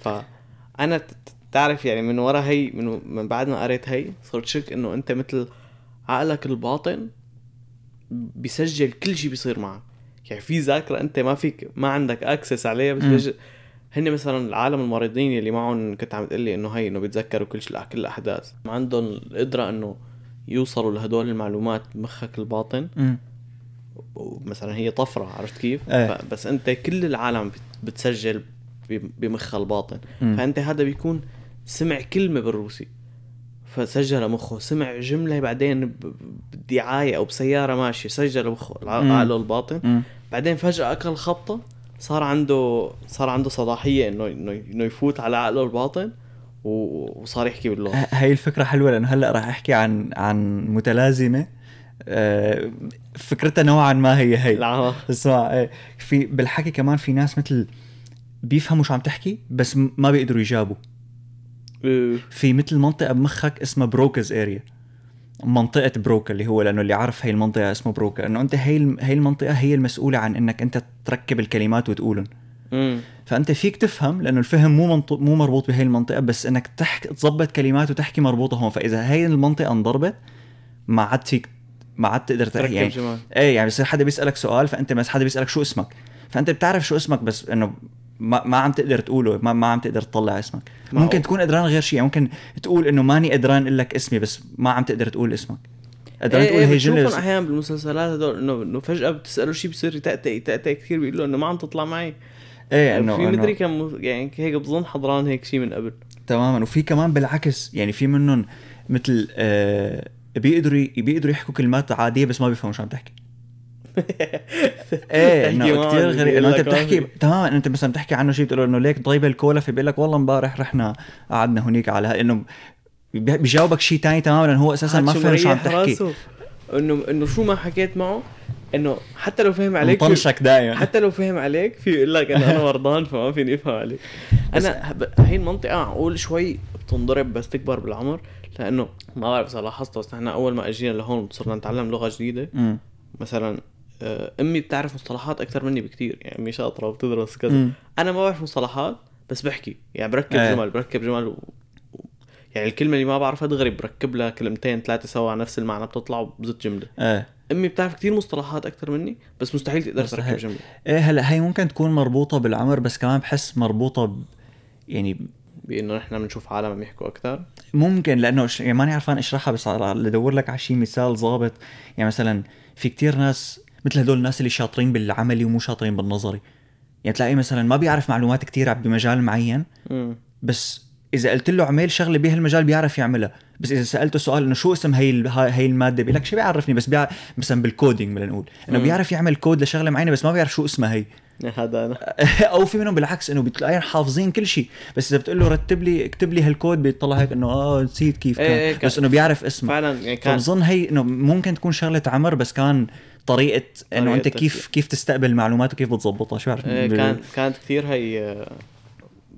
فأنا تعرف يعني من ورا هي من, من بعد ما قريت هي صرت شك إنه أنت مثل عقلك الباطن بيسجل كل شيء بيصير معك. يعني في ذاكرة أنت ما فيك ما عندك access عليها بس. بيج... هن مثلا العالم المريضين اللي معهم كنت عم تقول لي إنه هي إنه بيتذكروا كل شيء كل الأحداث. عندهم القدرة إنه يوصلوا لهدول المعلومات بمخك الباطن. امم ومثلا هي طفرة عرفت كيف؟ ف- بس أنت كل العالم بت- بتسجل بمخها الباطن. مم. فأنت هذا بيكون سمع كلمة بالروسي. فسجل مخه. سمع جملة بعدين بدعاية أو بسيارة ماشية سجل مخه. الع- مم. عقله الباطن. بعدين فجأة أكل خبطة صار عنده صار عنده صلاحية إنه إنه يفوت على عقله الباطن وصار يحكي باللغة. هاي الفكرة حلوة لأنه هلأ راح أحكي عن عن متلازمة. آه، فكرتها نوعا ما هي هي. اسمع إيه في بالحكي كمان في ناس مثل بيفهموا شو عم تحكي بس ما بيقدروا يجابوا إيه. في مثل منطقة بمخك اسمها Broca's area منطقة بروكا اللي هو لأنه اللي عارف هي المنطقة اسمه بروكا إنه أنت هي هي المنطقة هي المسؤولة عن إنك أنت تركب الكلمات وتقولن. امم فأنت فيك تفهم لأنه الفهم مو مو مربوط بهي المنطقة بس إنك تحكي تظبط كلمات وتحكي مربوطة هون. فإذا هي المنطقة انضربت ما عاد فيك ما عاد تقدر تحكي تركب يعني جمل إيه يعني بصير حدا بيسألك سؤال فأنت بس حدا بيسألك شو اسمك. فأنت بتعرف شو اسمك بس إنه ما, ما عم تقدر تقوله ما, ما عم تقدر تطلع اسمك. ممكن تكون قدران غير شيء يعني ممكن تقول إنه ماني قدران أقول لك اسمي بس ما عم تقدر تقول اسمك. قدران تقول هي جمله أحيانا بالمسلسلات هدول انه إنه فجأة بتساله شيء بصير يتأتأ يتأتأ كثير بيقول له إنه ما عم تطلع معي. إيه انه في مدري مو- يعني هيك بظن حضران هيك شيء من قبل. تماما. وفي كمان بالعكس يعني في منهم مثل آه بيقدروا بيقدروا يحكوا كلمات عادية بس ما بيفهموا شو عم تحكي. [LAUGHS] إيه إنه كثير بيقول غريب. إنه أنت بتحكي ما تماما أنت مثلا بتحكي عنه شيء بتقول له إنه ليك ضايبه الكولا فبيقول لك والله امبارح رحنا قعدنا هنيك على إنه بيجاوبك شيء تاني تماما لأنه هو أساسا ما فهم شو عم تحكي. انه إنه شو ما حكيت معه إنه حتى لو فهم عليك مطنشك دائما حتى لو فهم عليك في يقول لك انه أنا مرضان فما فيني أفهم عليك. أنا هي المنطقة معقول شوي بتنضرب بس تكبر بالعمر لأنه ما بعرف اذا لاحظت بس نحن أول ما إجينا لهون صرنا نتعلم لغة جديدة. مثلا أمي بتعرف مصطلحات أكثر مني بكثير يعني أمي شاطرة وبتدرس كذا. أنا ما بعرف مصطلحات بس بحكي يعني بركب إيه. جمل بركب جمل و... يعني الكلمة اللي ما بعرفها دغري بركب لها كلمتين ثلاثة سوا على نفس المعنى بتطلع وبزت جملة إيه أمي بتعرف كثير مصطلحات أكثر مني بس مستحيل تقدر مستحيل. تركب جملة إيه هلا هي ممكن تكون مربوطة بالعمر بس كمان بحس مربوطة ب... يعني بإنه نحن بنشوف عالم عم يحكوا أكثر ممكن لأنه ش... يعني ماني عرفان اشرحها بس لدور لك على شيء مثال ضابط يعني مثلا في كتير ناس مثل هدول الناس اللي شاطرين بالعملي ومو شاطرين بالنظري. يعني تلاقيه مثلا ما بيعرف معلومات كتير بمجال معين بس إذا قلت له اعمل شغلة بهالمجال بيعرف يعملها. بس إذا سألته سؤال إنه شو اسم هي هي المادة؟ بيقول لك شو بيعرفني بس بيع... مثلا بال coding بدنا نقول. إنه مم. بيعرف يعمل كود لشغلة معينة بس ما بيعرف شو اسمها هي. هذا أنا. [LAUGHS] أو في منهم بالعكس إنه بتلاقيهم حافظين كل شيء بس إذا بتقول له رتب لي اكتب لي هالكود بيطلع هيك إنه آه نسيت كيف كان, إيه كان- بس إنه بيعرف اسمه. فعلا يعني كان فبظن هي إنه ممكن تكون شغلة عمر بس كان طريقة إنه أنت كيف كيف تستقبل المعلومات وكيف بتظبطها؟ شو بعرف إيه كان كانت كثير هي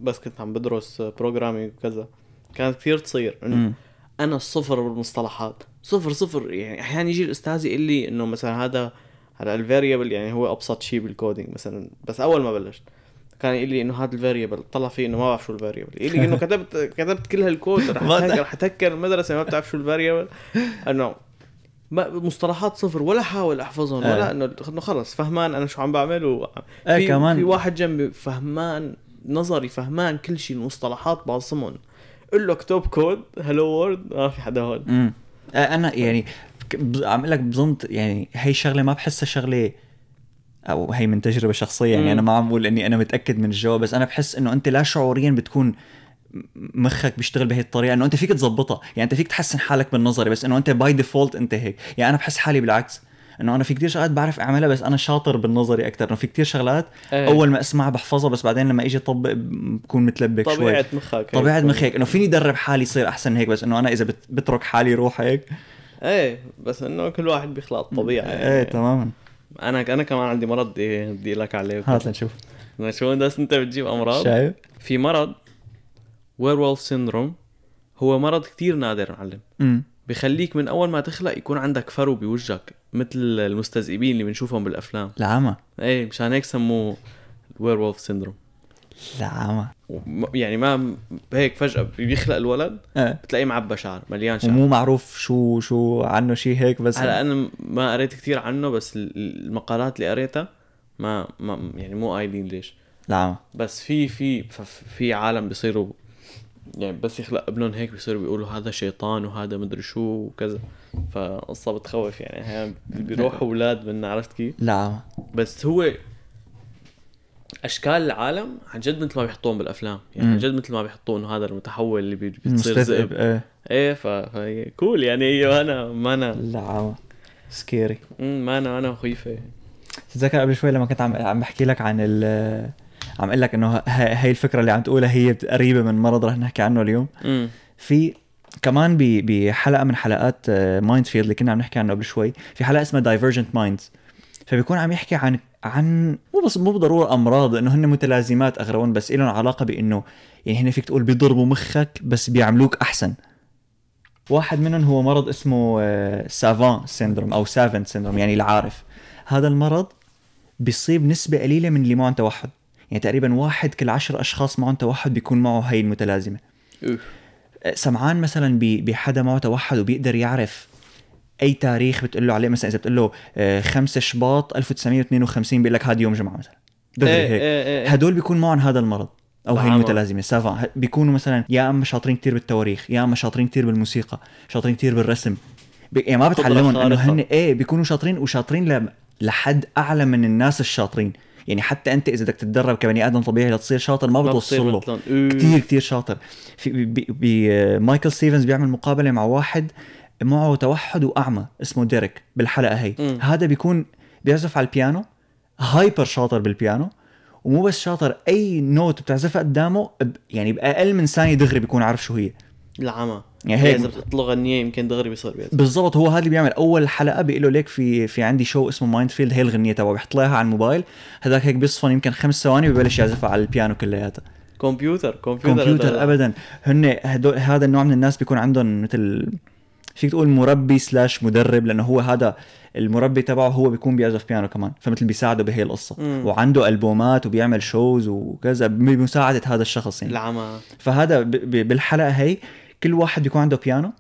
بس كنت عم بدرس programming وكذا. كانت كثير تصير إنه. أنا الصفر بالمصطلحات. صفر صفر. يعني أحيانا يجي الأستاذ يقول لي إنه مثلا هذا هذا ال variable يعني هو أبسط شيء بال coding مثلا. بس أول ما بلشت كان يقول لي إنه هذا ال variable طلع فيه إنه ما بعرف شو ال variable يقول لي إنه [LAUGHS] كتبت كتبت كل هالكود رح أتهكر- رح اتهكر المدرسة ما بتعرف شو ال variable انه مصطلحات صفر ولا حاول أحفظهم ولا آه. إنه إنه خلص فهمان أنا شو عم بعمل و... إيه في كمان. في واحد جنبي فهمان نظري فهمان كل شيء المصطلحات بعصمهم قل له اكتب code hello world ما في حدا هون امم أنا يعني عم أقول لك بظن يعني هي شغلة ما بحسها شغلة أو هي من تجربة شخصية يعني مم. أنا ما عم بقول إني أنا متأكد من الجواب بس أنا بحس إنه أنت لا شعوريا بتكون مخك بيشتغل بهي الطريقة إنه أنت فيك تظبطها يعني أنت فيك تحسن حالك بالنظري بس إنه أنت by default أنت هيك يعني أنا بحس حالي بالعكس إنه أنا في كتير شغلات بعرف أعملها بس أنا شاطر بالنظري أكثر إنه في كتير شغلات إيه. أول ما أسمعها بحفظها بس بعدين لما إجي أطبق بكون متلبك شوي طبيعة مخك هيك. طبيعة مخي هيك إنه فيني ادرب حالي يصير أحسن هيك بس إنه أنا إذا بت- بترك حالي روح هيك إيه بس إنه كل واحد بيخلق الطبيعه يعني. إيه تماما أنا أنا كمان عندي مرض بدي بدي قول لك عليه هات لنشوف شو بس أنت بتجيب أمراض شايف؟ في مرض Were syndrome هو مرض كتير نادر معلم. امم بخليك من أول ما تخلق يكون عندك فرو بوجهك مثل المستذئبين اللي بنشوفهم بالأفلام. العمى إيه مشان هيك سموه Were syndrome. العمى يعني ما هيك فجأة بيخلق الولد إيه. بتلاقيه معبى شعر مليان شعر. ومو معروف شو شو عنه شيء هيك بس هلا أنا ما قريت كثير عنه بس ال- المقالات اللي قريتها ما ما يعني مو قايلين ليش. العمى بس في في في عالم بيصيروا يعني بس يخلق ابنهم هيك بيصيروا بيقولوا هذا شيطان وهذا مدري شو وكذا. فقصة بتخوف يعني. أحيانا بيروحوا [LAUGHS] أولاد منا عرفت كيف؟ العمى بس هو أشكال العالم عن جد مثل ما بيحطوهم بالأفلام. يعني. عن جد مثل ما بيحطوه إنه هذا المتحول اللي بتصير ذئب إيه. إيه ف- cool يعني. هي أنا ما أنا العمى scary ما أنا أنا مخيفه تتذكر قبل شوي لما كنت عم عم بحكي لك عن ال عم أقول لك إنه ه- هي الفكرة اللي عم تقولها هي قريبة من مرض رح نحكي عنه اليوم. امم في كمان بحلقة من حلقات Mind Field اللي كنا عم نحكي عنه قبل شوي في حلقة اسمها Divergent Minds فبيكون عم يحكي عن عن مو بس مو بالضروره أمراض إنه هن متلازمات اغلبهم بس لهم علاقة بإنه يعني هن فيك تقول بيضربوا مخك بس بيعملوك أحسن. واحد منهم هو مرض اسمه savant syndrome أو savant syndrome يعني العارف. هذا المرض بيصيب نسبة قليلة من اللي معهم توحد. يعني تقريبا واحد كل عشر أشخاص معهم توحد بيكون معه هي المتلازمة. أوف. سمعان مثلا بحدا معه توحد وبيقدر يعرف أي تاريخ بتقول له عليه مثلا إذا بتقول له 5 شباط 1952 بيقول لك هذا يوم جمعة مثلا. دغري إيه هيك. إيه إيه هدول بيكون معهم هذا المرض أو هي نعم. المتلازمة. savant بيكونوا مثلا يا أما شاطرين كتير بالتواريخ يا أما شاطرين كتير بالموسيقى شاطرين كتير بالرسم. بي... يعني ما بتعلمهم إنه. هن إيه بيكونوا شاطرين وشاطرين ل... لحد أعلى من الناس الشاطرين. يعني حتى أنت إذا بدك تتدرب كبني آدم طبيعي لتصير شاطر ما بتوصل له. اوف. كتير كتير شاطر في بي بي مايكل ستيفنز بيعمل مقابلة مع واحد معه توحد وأعمى اسمه ديريك بالحلقة هي. هذا بيكون بيعزف على البيانو hyper شاطر بالبيانو ومو بس شاطر أي note بتعزفها قدامه يعني بأقل من ثانية دغري بيكون عارف شو هي العمى يعني هيك إذا بتطلع غنية يمكن دغري بيصير بيأذى بالضبط هو هذا اللي بيعمل. أول حلقة بيقول له ليك في في عندي شو اسمه Mind Field هي الغنية تبعه بيحط لها على الموبايل. هذاك هيك بيصفن يمكن خمس ثواني ببلش يعزفها على البيانو كلياتها. كمبيوتر كمبيوتر كمبيوتر ابدا. هن هدول هذا النوع من الناس بيكون عندهم مثل فيك تقول مربي slash مدرب لأنه هو هذا المربي تبعه هو بيكون بيعزف بيانو كمان. فمثل بيساعده بهي القصة. مم. وعنده ألبومات وبيعمل shows وكذا بمساعدة هذا الشخص يعني. العمى. فهذا ب- ب- بالحلقة هي كل واحد بيكون عنده بيانو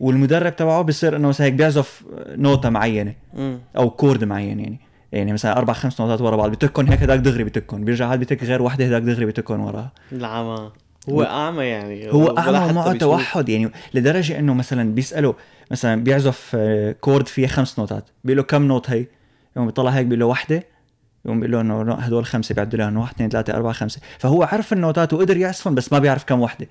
والمدرب تبعه بيصير إنه مثلا هيك بيعزف نوتة معينة مم. أو chord معين يعني. يعني مثلا أربع خمس نوتات ورا بعض بتكن هيك هداك دغري بتكن بيرجع هذا بتك غير وحدة هداك دغري بتكن وراها. العمى. هو أعمى يعني هو أعمى ومعه. توحد يعني لدرجة إنه مثلا بيساله مثلا بيعزف آه، chord فيها خمس نوتات بيقول له كم note هي؟ يوم بيطلع هيك بيقول له وحدة يوم بيقول له إنه هدول خمسة بيعدوا إنه واحد اثنين ثلاثة أربعة خمسة. فهو عرف النوتات وقدر يعزفهم بس ما بيعرف كم وحدة.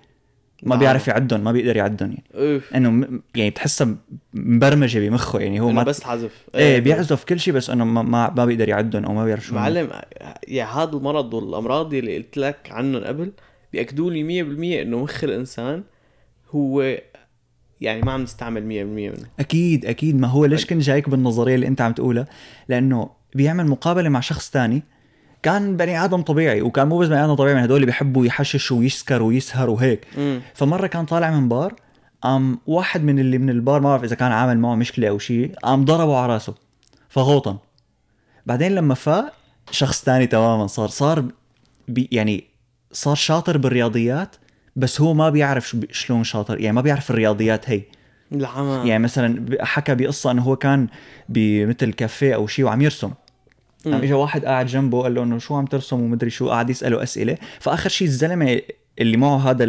ما. بيعرف يعدهم ما بيقدر يعدهم يعني. أوف. إنه يعني بتحسها مبرمجة بمخه يعني هو ما بس عزف إيه بيعزف كل شيء بس إنه ما ما, ما بيقدر يعدهم أو ما بيعرف شو. معلم يا هذا المرض والأمراض اللي قلت لك عنهم قبل بياكدوا لي 100% إنه مخ الإنسان هو يعني ما عم نستعمل 100% منه. أكيد أكيد. ما هو ليش كنت جايك بالنظرية اللي أنت عم تقولها؟ لأنه بيعمل مقابلة مع شخص تاني كان بني آدم طبيعي وكان مو بس بني آدم طبيعي من هدول اللي بيحبوا يحششوا ويسكر ويسهر وهيك. فمرة كان طالع من بار قام واحد من اللي من البار ما بعرف إذا كان عامل معه مشكلة أو شيء قام ضربه على راسه فغوطن. بعدين لما فاق شخص تاني تماما صار صار بي يعني صار شاطر بالرياضيات بس هو ما بيعرف شو شلون شاطر يعني ما بيعرف الرياضيات هي. العمى. يعني مثلا حكى بقصة إنه هو كان بمثل كافيه أو شيء وعم يرسم. قام اجى واحد قاعد جنبه قال له إنه شو عم ترسم ومدري شو قاعد يسأله أسئلة. فآخر شيء الزلمة اللي معه هذا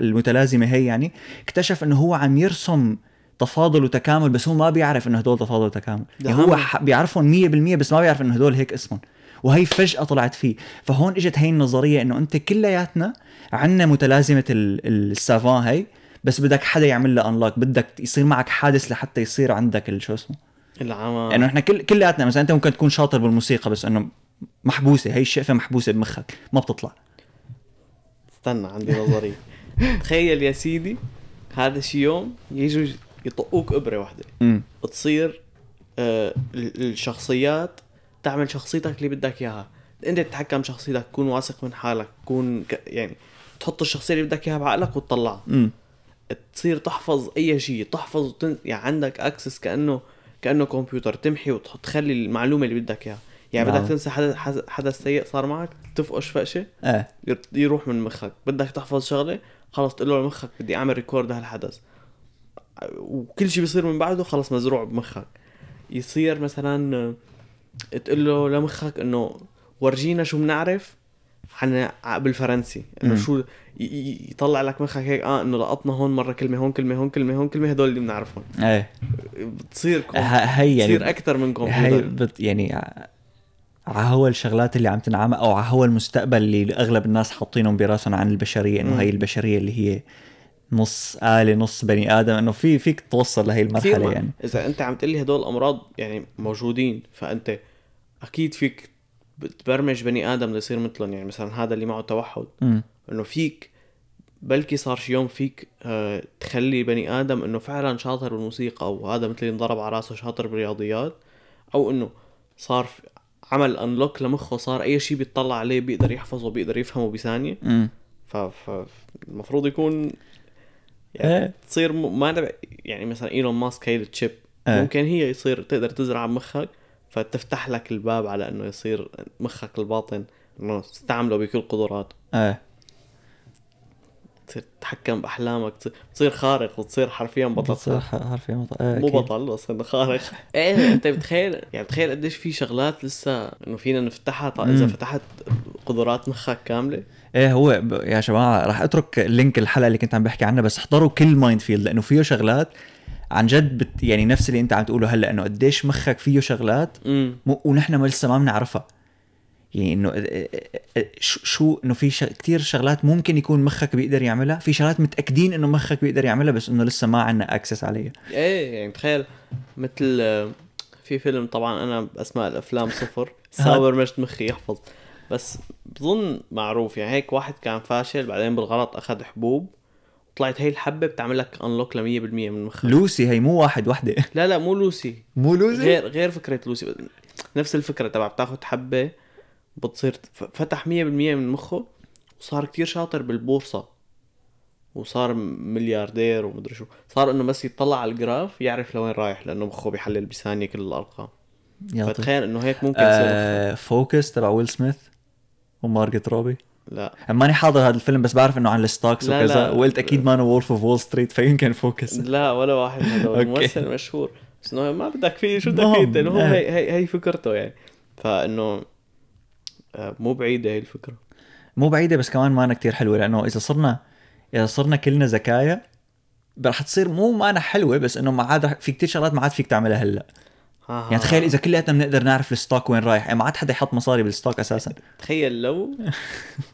المتلازمة هي يعني اكتشف إنه هو عم يرسم تفاضل وتكامل بس هو ما بيعرف إنه هدول تفاضل وتكامل. يعني هو بيعرفهم 100% بس ما بيعرف إنه هدول هيك اسمهم. وهي فجأة طلعت فيه. فهون إجت هي النظرية إنه أنت كلياتنا عنا متلازمة ال- السافان هي بس بدك حدا يعمل لها انلوك بدك يصير معك حادث لحتى يصير عندك شو اسمه؟ العمى لأنه إحنا كل كلياتنا مثلا أنت ممكن تكون شاطر بالموسيقى بس إنه محبوسة هي الشقفة محبوسة بمخك ما بتطلع. استنى عندي نظرية. [LAUGHS] تخيل يا سيدي هذا شي يوم يجوا يطقوك إبرة واحدة. تصير آه ال- الشخصيات تعمل شخصيتك اللي بدك إياها. أنت تتحكم شخصيتك تكون واثق من حالك تكون ك... يعني تحط الشخصية اللي بدك إياها بعقلك وتطلعها. تصير تحفظ أي شيء تحفظ وتن... يعني عندك اكسس كأنه كأنه كمبيوتر تمحي وتحط تخلي المعلومة اللي بدك إياها. يعني نعم. بدك تنسى حدث حدث- سيء صار معك تفقش فقشه إيه. ير- يروح من مخك. بدك تحفظ شغلة خلص تقول له لمخك بدي أعمل ريكورد هالحدث وكل شيء بيصير من بعده خلص مزروع بمخك. يصير مثلا تقول له لمخك إنه ورجينا شو بنعرف ع- بالفرنسي إنه. شو يطلع لك مخك هيك آه إنه لقطنا هون مرة كلمة هون كلمة هون كلمة هون كلمة هدول اللي بنعرفهم. إيه. بتصير هي يعني بتصير أكثر من هي بت يعني ع- عهو الشغلات اللي عم تنعمل أو عهو المستقبل اللي أغلب الناس حاطينهم براسهم عن البشرية إنه. هي البشرية اللي هي نص آلة نص بني آدم إنه في فيك توصل لهي المرحلة يعني. إذا أنت عم تقلي هدول الامراض يعني موجودين فأنت أكيد فيك بتبرمج بني آدم ليصير مثلهم. يعني مثلا هذا اللي معه توحد. إنه فيك بلكي صار شي يوم فيك آه تخلي بني آدم إنه فعلا شاطر بالموسيقى أو هذا مثل اللي انضرب على راسه شاطر بالرياضيات أو إنه صار عمل unlock لمخه صار أي شيء بيطلع عليه بيقدر يحفظه بيقدر يفهمه بثانية. فالمفروض يكون يعني إيه. تصير ما يعني مثلا إيلون ماسك هي ال chip إيه. ممكن هي يصير تقدر تزرع بمخك فتفتح لك الباب على إنه يصير مخك الباطن إنه تستعمله بكل قدراته إيه تصير تتحكم بأحلامك تصير, تصير خارق وتصير حرفيا بطل. ح- حرفيا بطل إيه مو. بطل بس إنه خارق [LAUGHS] إيه أنت بتخيل يعني بتخيل قديش في شغلات لسه إنه فينا نفتحها طيب إذا. فتحت قدرات مخك كاملة إيه هو. يا جماعة راح أترك link الحلقة اللي كنت عم بحكي عنها بس احضروا كل Mind Field لأنه فيه شغلات عن جد بت... يعني نفس اللي انت عم تقوله هلا إنه قديش مخك فيه شغلات م... ونحن ما لسه ما بنعرفها. يعني إنه شو إنه في. كثير شغلات ممكن يكون مخك بيقدر يعملها. في شغلات متأكدين إنه مخك بيقدر يعملها بس إنه لسه ما عندنا access عليها. إيه يعني تخيل مثل في فيلم طبعا أنا باسماء الأفلام صفر [LAUGHS] صابر مش مخي يحفظ. بس بظن معروف يعني هيك واحد كان فاشل بعدين بالغلط أخذ حبوب. طلعت هي الحبة بتعمل لك unlock ل 100% من مخك. لوسي هي مو واحد وحده لا لا مو لوسي. مو لوسي؟ غير غير فكرة لوسي. نفس الفكرة تبع بتاخذ حبة بتصير فتح 100% من مخه وصار كتير شاطر بالبورصة. وصار ملياردير ومدري شو. صار إنه بس يطلع على ال graph يعرف لوين رايح لأنه مخه بيحلل بثانية كل الأرقام. فتخيل إنه هيك ممكن آه Focus تبع ويل سميث ومارجوت روبي. لا. ماني حاضر هذا الفيلم بس بعرف إنه عن ال stocks لا، وكذا لا. وقلت أكيد ما Wolf of Wall Street فيمكن Focus لا ولا واحد [LAUGHS] okay. ممثل مشهور. بس إنه ما بدك فيه شو بدك فيه؟ إنه هو آه. هي, هي هي فكرته يعني. فإنه آه، مو بعيدة هي الفكرة. مو بعيدة بس كمان مانا كتير حلوة لأنه إذا صرنا إذا صرنا كلنا ذكايا رح تصير مو مانا حلوة بس إنه ما عاد في كتير شغلات ما عاد فيك تعملها هلأ. ها يعني تخيل إذا كلياتنا بنقدر نعرف ال stock وين رايح. يعني ما عاد حدا يحط مصاري بال stock أساسا. تخيل لو [LAUGHS]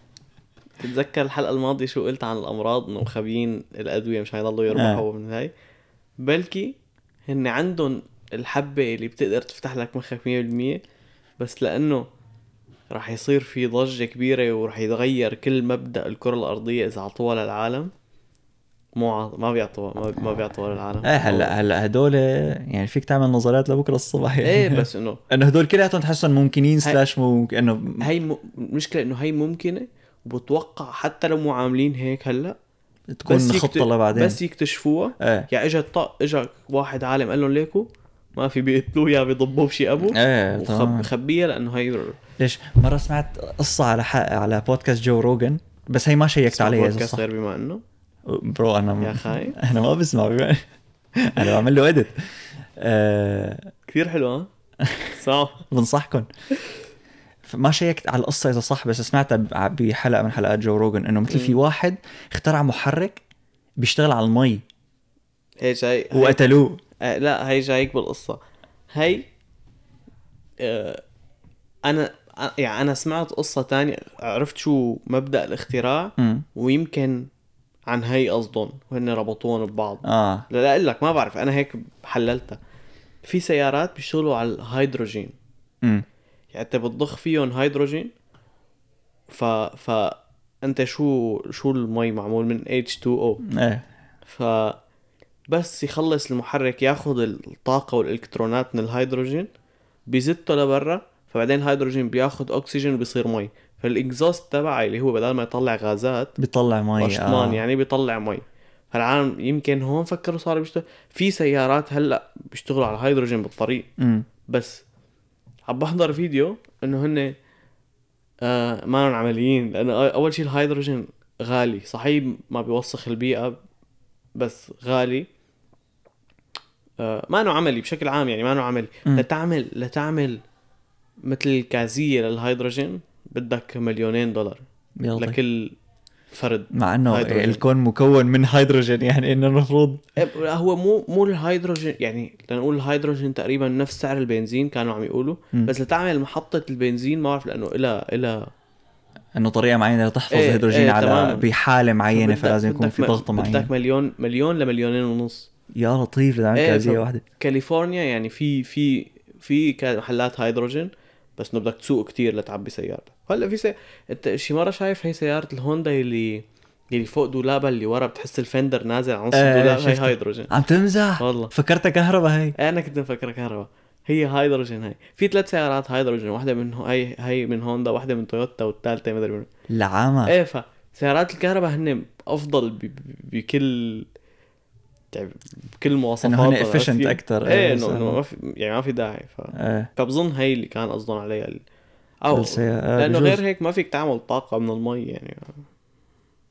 تتذكر الحلقة الماضية شو قلت عن الأمراض إنه مخبيين الأدوية مش حيضلوا يربحوا من هاي؟ بلكي هن عندهم الحبة اللي بتقدر تفتح لك مخك 100% بس لأنه راح يصير في ضجة كبيرة وراح يتغير كل مبدأ الكرة الأرضية إذا عطوها للعالم. مو عط... ما بيعطوها ما, ما بيعطوها للعالم. إيه هلا هلا هدول يعني فيك تعمل نظريات لبكرة الصبح. يعني إيه [LAUGHS] بس إنه إنه هدول كلياتهم تحسهم ممكنين سلاش ممكن إنه هي م... المشكلة إنه هي ممكنة وبتوقع حتى لو مو عاملين هيك هلأ تكون خطة لبعدين. بس يكتشفوها. إيه. يعني اجى طق اجى واحد عالم قال لهم ليكو ما في بيقتلوه يا بيضبوه بشي أبو. إيه تمام. وخبيها لأنه هي ليش؟ مرة سمعت قصة على حق على بودكاست جو روجن بس هي ما شيكت عليها بودكاست غير بما إنه. برو أنا يا خاي. [LAUGHS] أنا ما بسمع بما أنا بعمل له اديت أه. كثير حلو ها؟ [LAUGHS] صح. بنصحكم ما شيكت على القصة إذا صح بس سمعتها بحلقة من حلقات جو روجن إنه مثل في. واحد اخترع محرك بيشتغل على المي. هي جاي هي... وقتلوه. آه لا هي جايك بالقصة هي آه أنا آه، يعني أنا سمعت قصة تانية عرفت شو مبدأ الاختراع؟ امم ويمكن عن هي قصدهم وهن ربطوهم ببعض. آه. لا لا أقول لك ما بعرف أنا هيك حللتها. في سيارات بيشتغلوا على الهيدروجين. امم يعني انت بتضخ فيهم هيدروجين ف ف انت شو شو المي معمول من H2O إيه. ف بس يخلص المحرك ياخذ الطاقة والإلكترونات من الهيدروجين بيزته لبرا فبعدين الهيدروجين بياخذ أكسجين وبيصير مي. فال exhaust تبعي اللي هو بدل ما يطلع غازات بيطلع مي آه. يعني بيطلع مي. فالعالم يمكن هون فكروا صاروا بيشتغل في سيارات هلأ بيشتغلوا على الهيدروجين بالطريق امم بس عم بحضر فيديو إنه هن آه ما عمليين لأنه أول شيء الهيدروجين غالي صحيح ما بيوسخ البيئة بس غالي. آه ما انه عملي بشكل عام يعني ما انه عملي. لتعمل لتعمل مثل كازية للهيدروجين بدك مليونين دولار. يلا. لكل فرد مع إنه هيدروجين. الكون مكون من هيدروجين يعني إنه المفروض إيه، هو مو مو الهيدروجين يعني لنقول الهيدروجين تقريبا نفس سعر البنزين كانوا عم يقولوا مم. بس لتعمل محطة البنزين ما بعرف لأنه إلها إلها إنه طريقة معينة لتحفظ إيه، الهيدروجين إيه، على تماماً. بحالة معينة فلازم يكون في م- ضغط معين بدك مليون مليون لمليونين ونص يا لطيف لتعمل إيه، كازيه ف- واحدة كاليفورنيا يعني في في في محلات هيدروجين بس إنه بدك تسوق كتير لتعبي سيارتك. هلا في سي... أنت شي مرة شايف هي سيارة الهوندا اللي اللي فوق دولابها اللي ورا بتحس ال fender نازل على نص إيه، الدولاب هي. هيدروجين. عم تمزح والله. فكرتها كهرباء هي. أنا كنت مفكرها كهرباء. هي هيدروجين هي. في ثلاث سيارات هيدروجين واحدة من هي هي من هوندا واحدة من تويوتا والثالثة مدري من لعامة. إيه فسيارات الكهرباء هن أفضل بكل بكل مواصفات إنه هن efficient أكثر إيه انه إنه ما في يعني ما في داعي. ف... إيه. فبظن هي اللي كان قصدهم عليها ال- أو بالسيارة- لأنه بجوز. غير هيك ما فيك تعمل طاقة من المي يعني.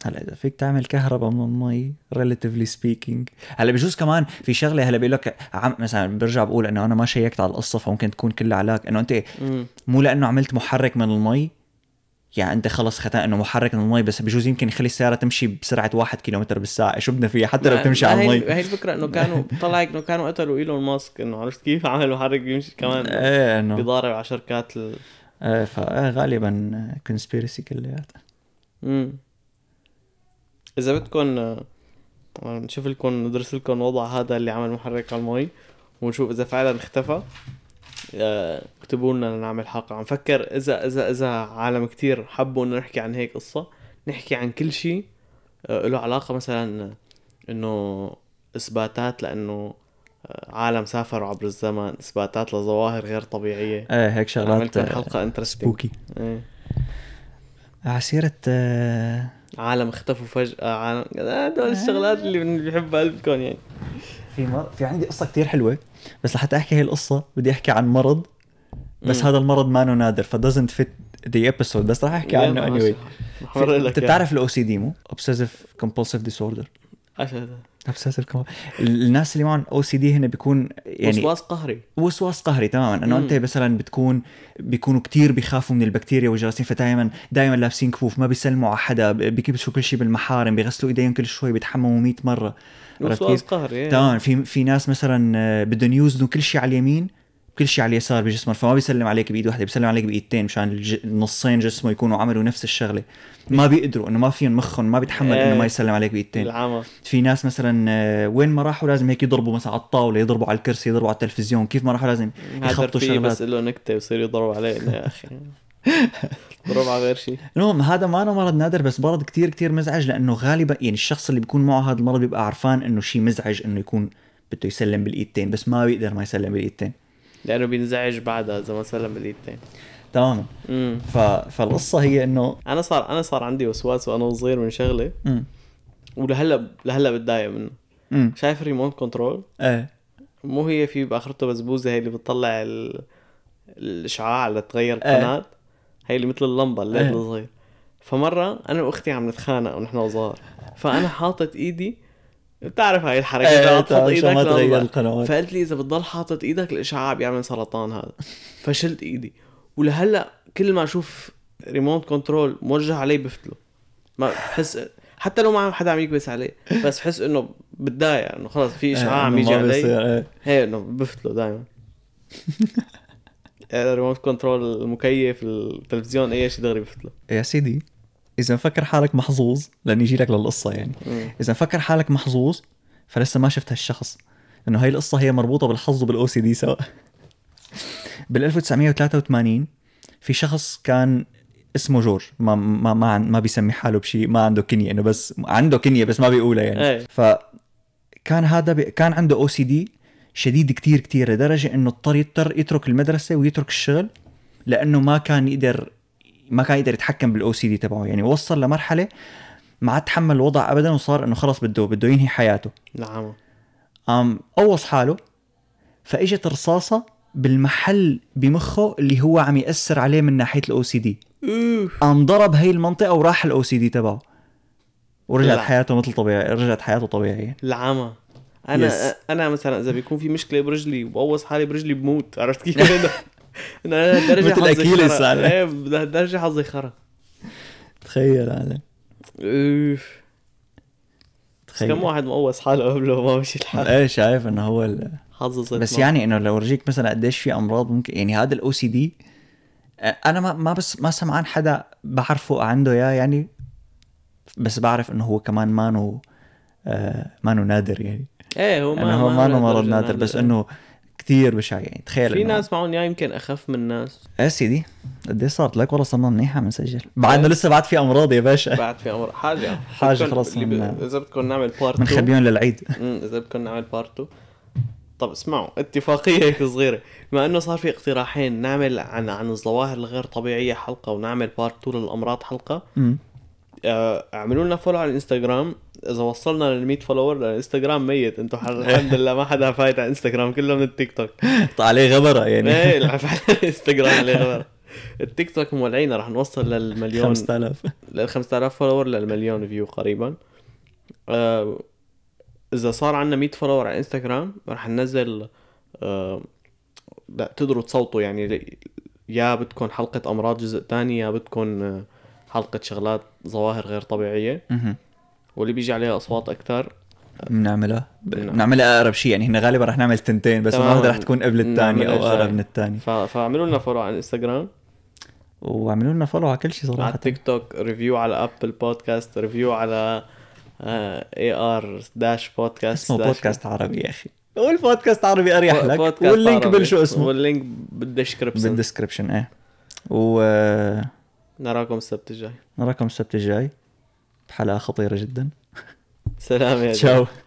هلا إذا فيك تعمل كهرباء من المي relatively speaking. هلا بجوز كمان في شغلة هلا بيقول لك عم مثلا برجع بقول إنه أنا ما شيكت على القصة فممكن تكون كلها علاق إنه أنت. مو لأنه عملت محرك من المي يعني أنت خلص خلصان إنه محرك من المي بس بجوز يمكن يخلي السيارة تمشي بسرعة واحد كيلومتر بالساعة. شو بدنا فيها؟ حتى لو بتمشي على المي هي الفكرة إنه كانوا [LAUGHS] طلع إنه كانوا قتلوا إيلون ماسك إنه عرفت كيف؟ عمل محرك بيمشي كمان إيه إنه. بيضارب على شركات ال... إيه فغالبا كونسبيرسي كلياتها. مم. إذا بدكم آه، نشوف لكم ندرس لكم وضع هذا اللي عمل محرك على المي ونشوف إذا فعلا اختفى. اكتبوا لنا نعمل حلقة. عم فكر إذا إذا إذا عالم كتير حبوا إنه نحكي عن هيك قصة نحكي عن كل شيء آه، له علاقة مثلا إنه إثباتات لإنه آه، عالم سافروا عبر الزمن إثباتات لظواهر غير طبيعية. إيه هيك شغلات عملت لهم حلقة interesting spooky على سيرة آه، عالم اختفوا فجأة. عالم هدول الشغلات اللي بيحبها قلبكم يعني. في مر... في عندي قصة كتير حلوة. بس لحتى احكي هي القصة بدي أحكي عن مرض بس مم. هذا المرض ما نادر ف doesn't fit the episode بس رح أحكي عنه أورجيك أنت. بتعرف ال OCD مو؟ إيش هذا؟ obsessive compulsive الناس اللي معهم OCD هنا بيكون يعني وسواس قهري وسواس قهري تماما إنه. أنت مثلا بتكون بيكونوا كتير بيخافوا من البكتيريا والجراثيم فدائما دائما لابسين كفوف ما بيسلموا على حدا بيكبسوا كل شيء بالمحارم بيغسلوا إيديهم كل شوي بيتحمموا 100 مرة كيف؟ قهري إيه. تمام في في ناس مثلا آه، بدهم يوزنوا كل شيء على اليمين كل شيء على اليسار بجسمه فما بيسلم عليك بإيد واحدة بيسلم عليك بإيدتين مشان الج... نصين جسمه يكونوا عملوا نفس الشغلة ما بيقدروا إنه ما فيهم مخهم ما بيتحمل إنه ما إيه. يسلم عليك بإيدتين العمى في ناس مثلا آه، وين ما راحوا لازم هيك يضربوا مثلا على الطاولة يضربوا على الكرسي يضربوا على التلفزيون كيف ما راحوا لازم يخبطوا شغلات بس له نكتة ويصير يضرب عليه يا أخي على غير شيء المهم هذا ما أنا مرض نادر بس مرض كتير كتير مزعج لأنه غالبا يعني الشخص اللي بيكون معه هذا المرض بيبقى عرفان إنه شيء مزعج إنه يكون بده يسلم بالإيدتين بس ما بيقدر ما يسلم بالإيدتين. لأنه بينزعج بعدها إذا ما سلم بالإيدتين. تماما. ف... فالقصة هي إنه أنا صار أنا صار عندي وسواس وأنا وصغير من شغلة. امم ولهلا لهلا بتضايق منه. امم شايف ال remote control؟ إيه. مو هي في بأخرته بزبوزه هي اللي بتطلع ال... الإشعاع لتغير إيه. القناة. هي اللي مثل اللمبة ال LED إيه. الصغير. فمرة أنا وأختي عم نتخانق ونحن صغار. فأنا حاطط إيدي بتعرف هاي الحركة إيه تحط عشان ما إيدك تغير القنوات. فقالت لي إذا بتضل حاطط إيدك الاشعاع بيعمل سرطان هذا. فشلت إيدي. ولهلأ كل ما أشوف remote control موجه علي بفتله. ما بحس حتى لو ما حدا عم يكبس عليه بس بحس إنه بتضايق إنه خلص في إشعاع عم يجي علي. إيه. هي إنه بفتله دائما [LAUGHS] remote control المكيف التلفزيون أي شيء دغري بفتله. يا سيدي إذا مفكر حالك محظوظ لاني يجي لك للقصة يعني. مم. إذا مفكر حالك محظوظ فلسه ما شفت هالشخص. لأنه هاي القصة هي مربوطة بالحظ وبال OCD سوا. [LAUGHS] بال 1983 في شخص كان اسمه جورج. ما ما ما, ما بيسمي حاله بشيء ما عنده كنية إنه بس عنده كنية بس ما بيقولها يعني. إيه. فكان هذا بي كان عنده OCD شديد كتير كتير لدرجة إنه اضطر يضطر يترك المدرسة ويترك الشغل لأنه ما كان يقدر ما كان يقدر يتحكم بال OCD تبعه. يعني وصل لمرحلة ما عاد تحمل الوضع ابدا وصار إنه خلص بده بده ينهي حياته. نعم. قام قوص حاله فإجت رصاصة بالمحل بمخه اللي هو عم يأثر عليه من ناحية ال OCD قام ضرب هي المنطقة وراح ال OCD تبعه. ورجعت لا. حياته مثل طبيعي رجعت حياته طبيعية. العمى أنا Yes. أنا مثلا إذا بيكون في مشكلة برجلي وبقوص حالي برجلي بموت عرفت كيف؟ [LAUGHS] أنا [LAUGHS] أنا لهالدرجه مثل حظي أكيليس خرا. على. إيه لهالدرجه حظي خرا تخيل هذا أوف بس كم تخيل واحد مقوص حاله قبله وما مشي الحال إيه شايف إنه هو ال... حظه بس معه. يعني إنه لو ورجيك مثلا قديش في أمراض ممكن يعني هذا ال OCD أنا ما ما بس ما سمعان حدا بعرفه عنده إياه يعني بس بعرف إنه هو كمان مانو آه مانو نادر يعني. إيه هو ما انه هو مانو مرض لهالدرجة نادر بس إنه كثير بشع يعني. تخيل في ناس معهم يا يمكن أخف من ناس إيه سيدي قد إيه صارت لك؟ والله صرنا منيحة بنسجل بعدنا لسه بعد في أمراض يا باشا. بعد في أمر حاجة. [LAUGHS] بدكن- خلص ب- إذا بدكم نعمل part 2 بنخبيهم للعيد. [LAUGHS] إذا بدكم نعمل part 2 طب اسمعوا اتفاقية هيك صغيرة. بما إنه صار في اقتراحين نعمل عن عن الظواهر الغير طبيعية حلقة ونعمل part 2 للأمراض حلقة. اعملوا لنا follow على الانستغرام إذا وصلنا لل 100 follower الانستغرام ميت. أنتم ح- الحمد لله ما حدا فايت على الانستغرام كله من التيك توك. عليه غبرة يعني. إيه الانستغرام [LAUGHS] عليه غبر التيك توك مولعين رح نوصل للمليون. 5000 لل 5000 follower للمليون view قريبا. آه إذا صار عندنا 100 follower على انستغرام رح ننزل آه لا تقدروا تصوتوا يعني. يا بدكم حلقة أمراض جزء تاني يا بدكم آه، حلقة شغلات ظواهر غير طبيعية مهم. واللي بيجي عليها أصوات أكثر بنعملها بنعم. بنعملها أقرب شيء يعني هنا غالبا رح نعمل تنتين بس. واحدة رح تكون قبل الثاني أو أقرب. من الثاني. فاعملوا لنا follow على الانستغرام واعملوا لنا follow على كل شيء على صراحة التيك توك review على Apple Podcast review على اي ار داش بودكاست اسمه بودكاست عربي يا أخي قول بودكاست عربي أريح لك وال link. بالشو اسمه وال link بال description بال description إيه ونراكم نراكم السبت الجاي. السبت الجاي. بحلقه خطيرة جدا. سلام يا [LAUGHS] تشاو.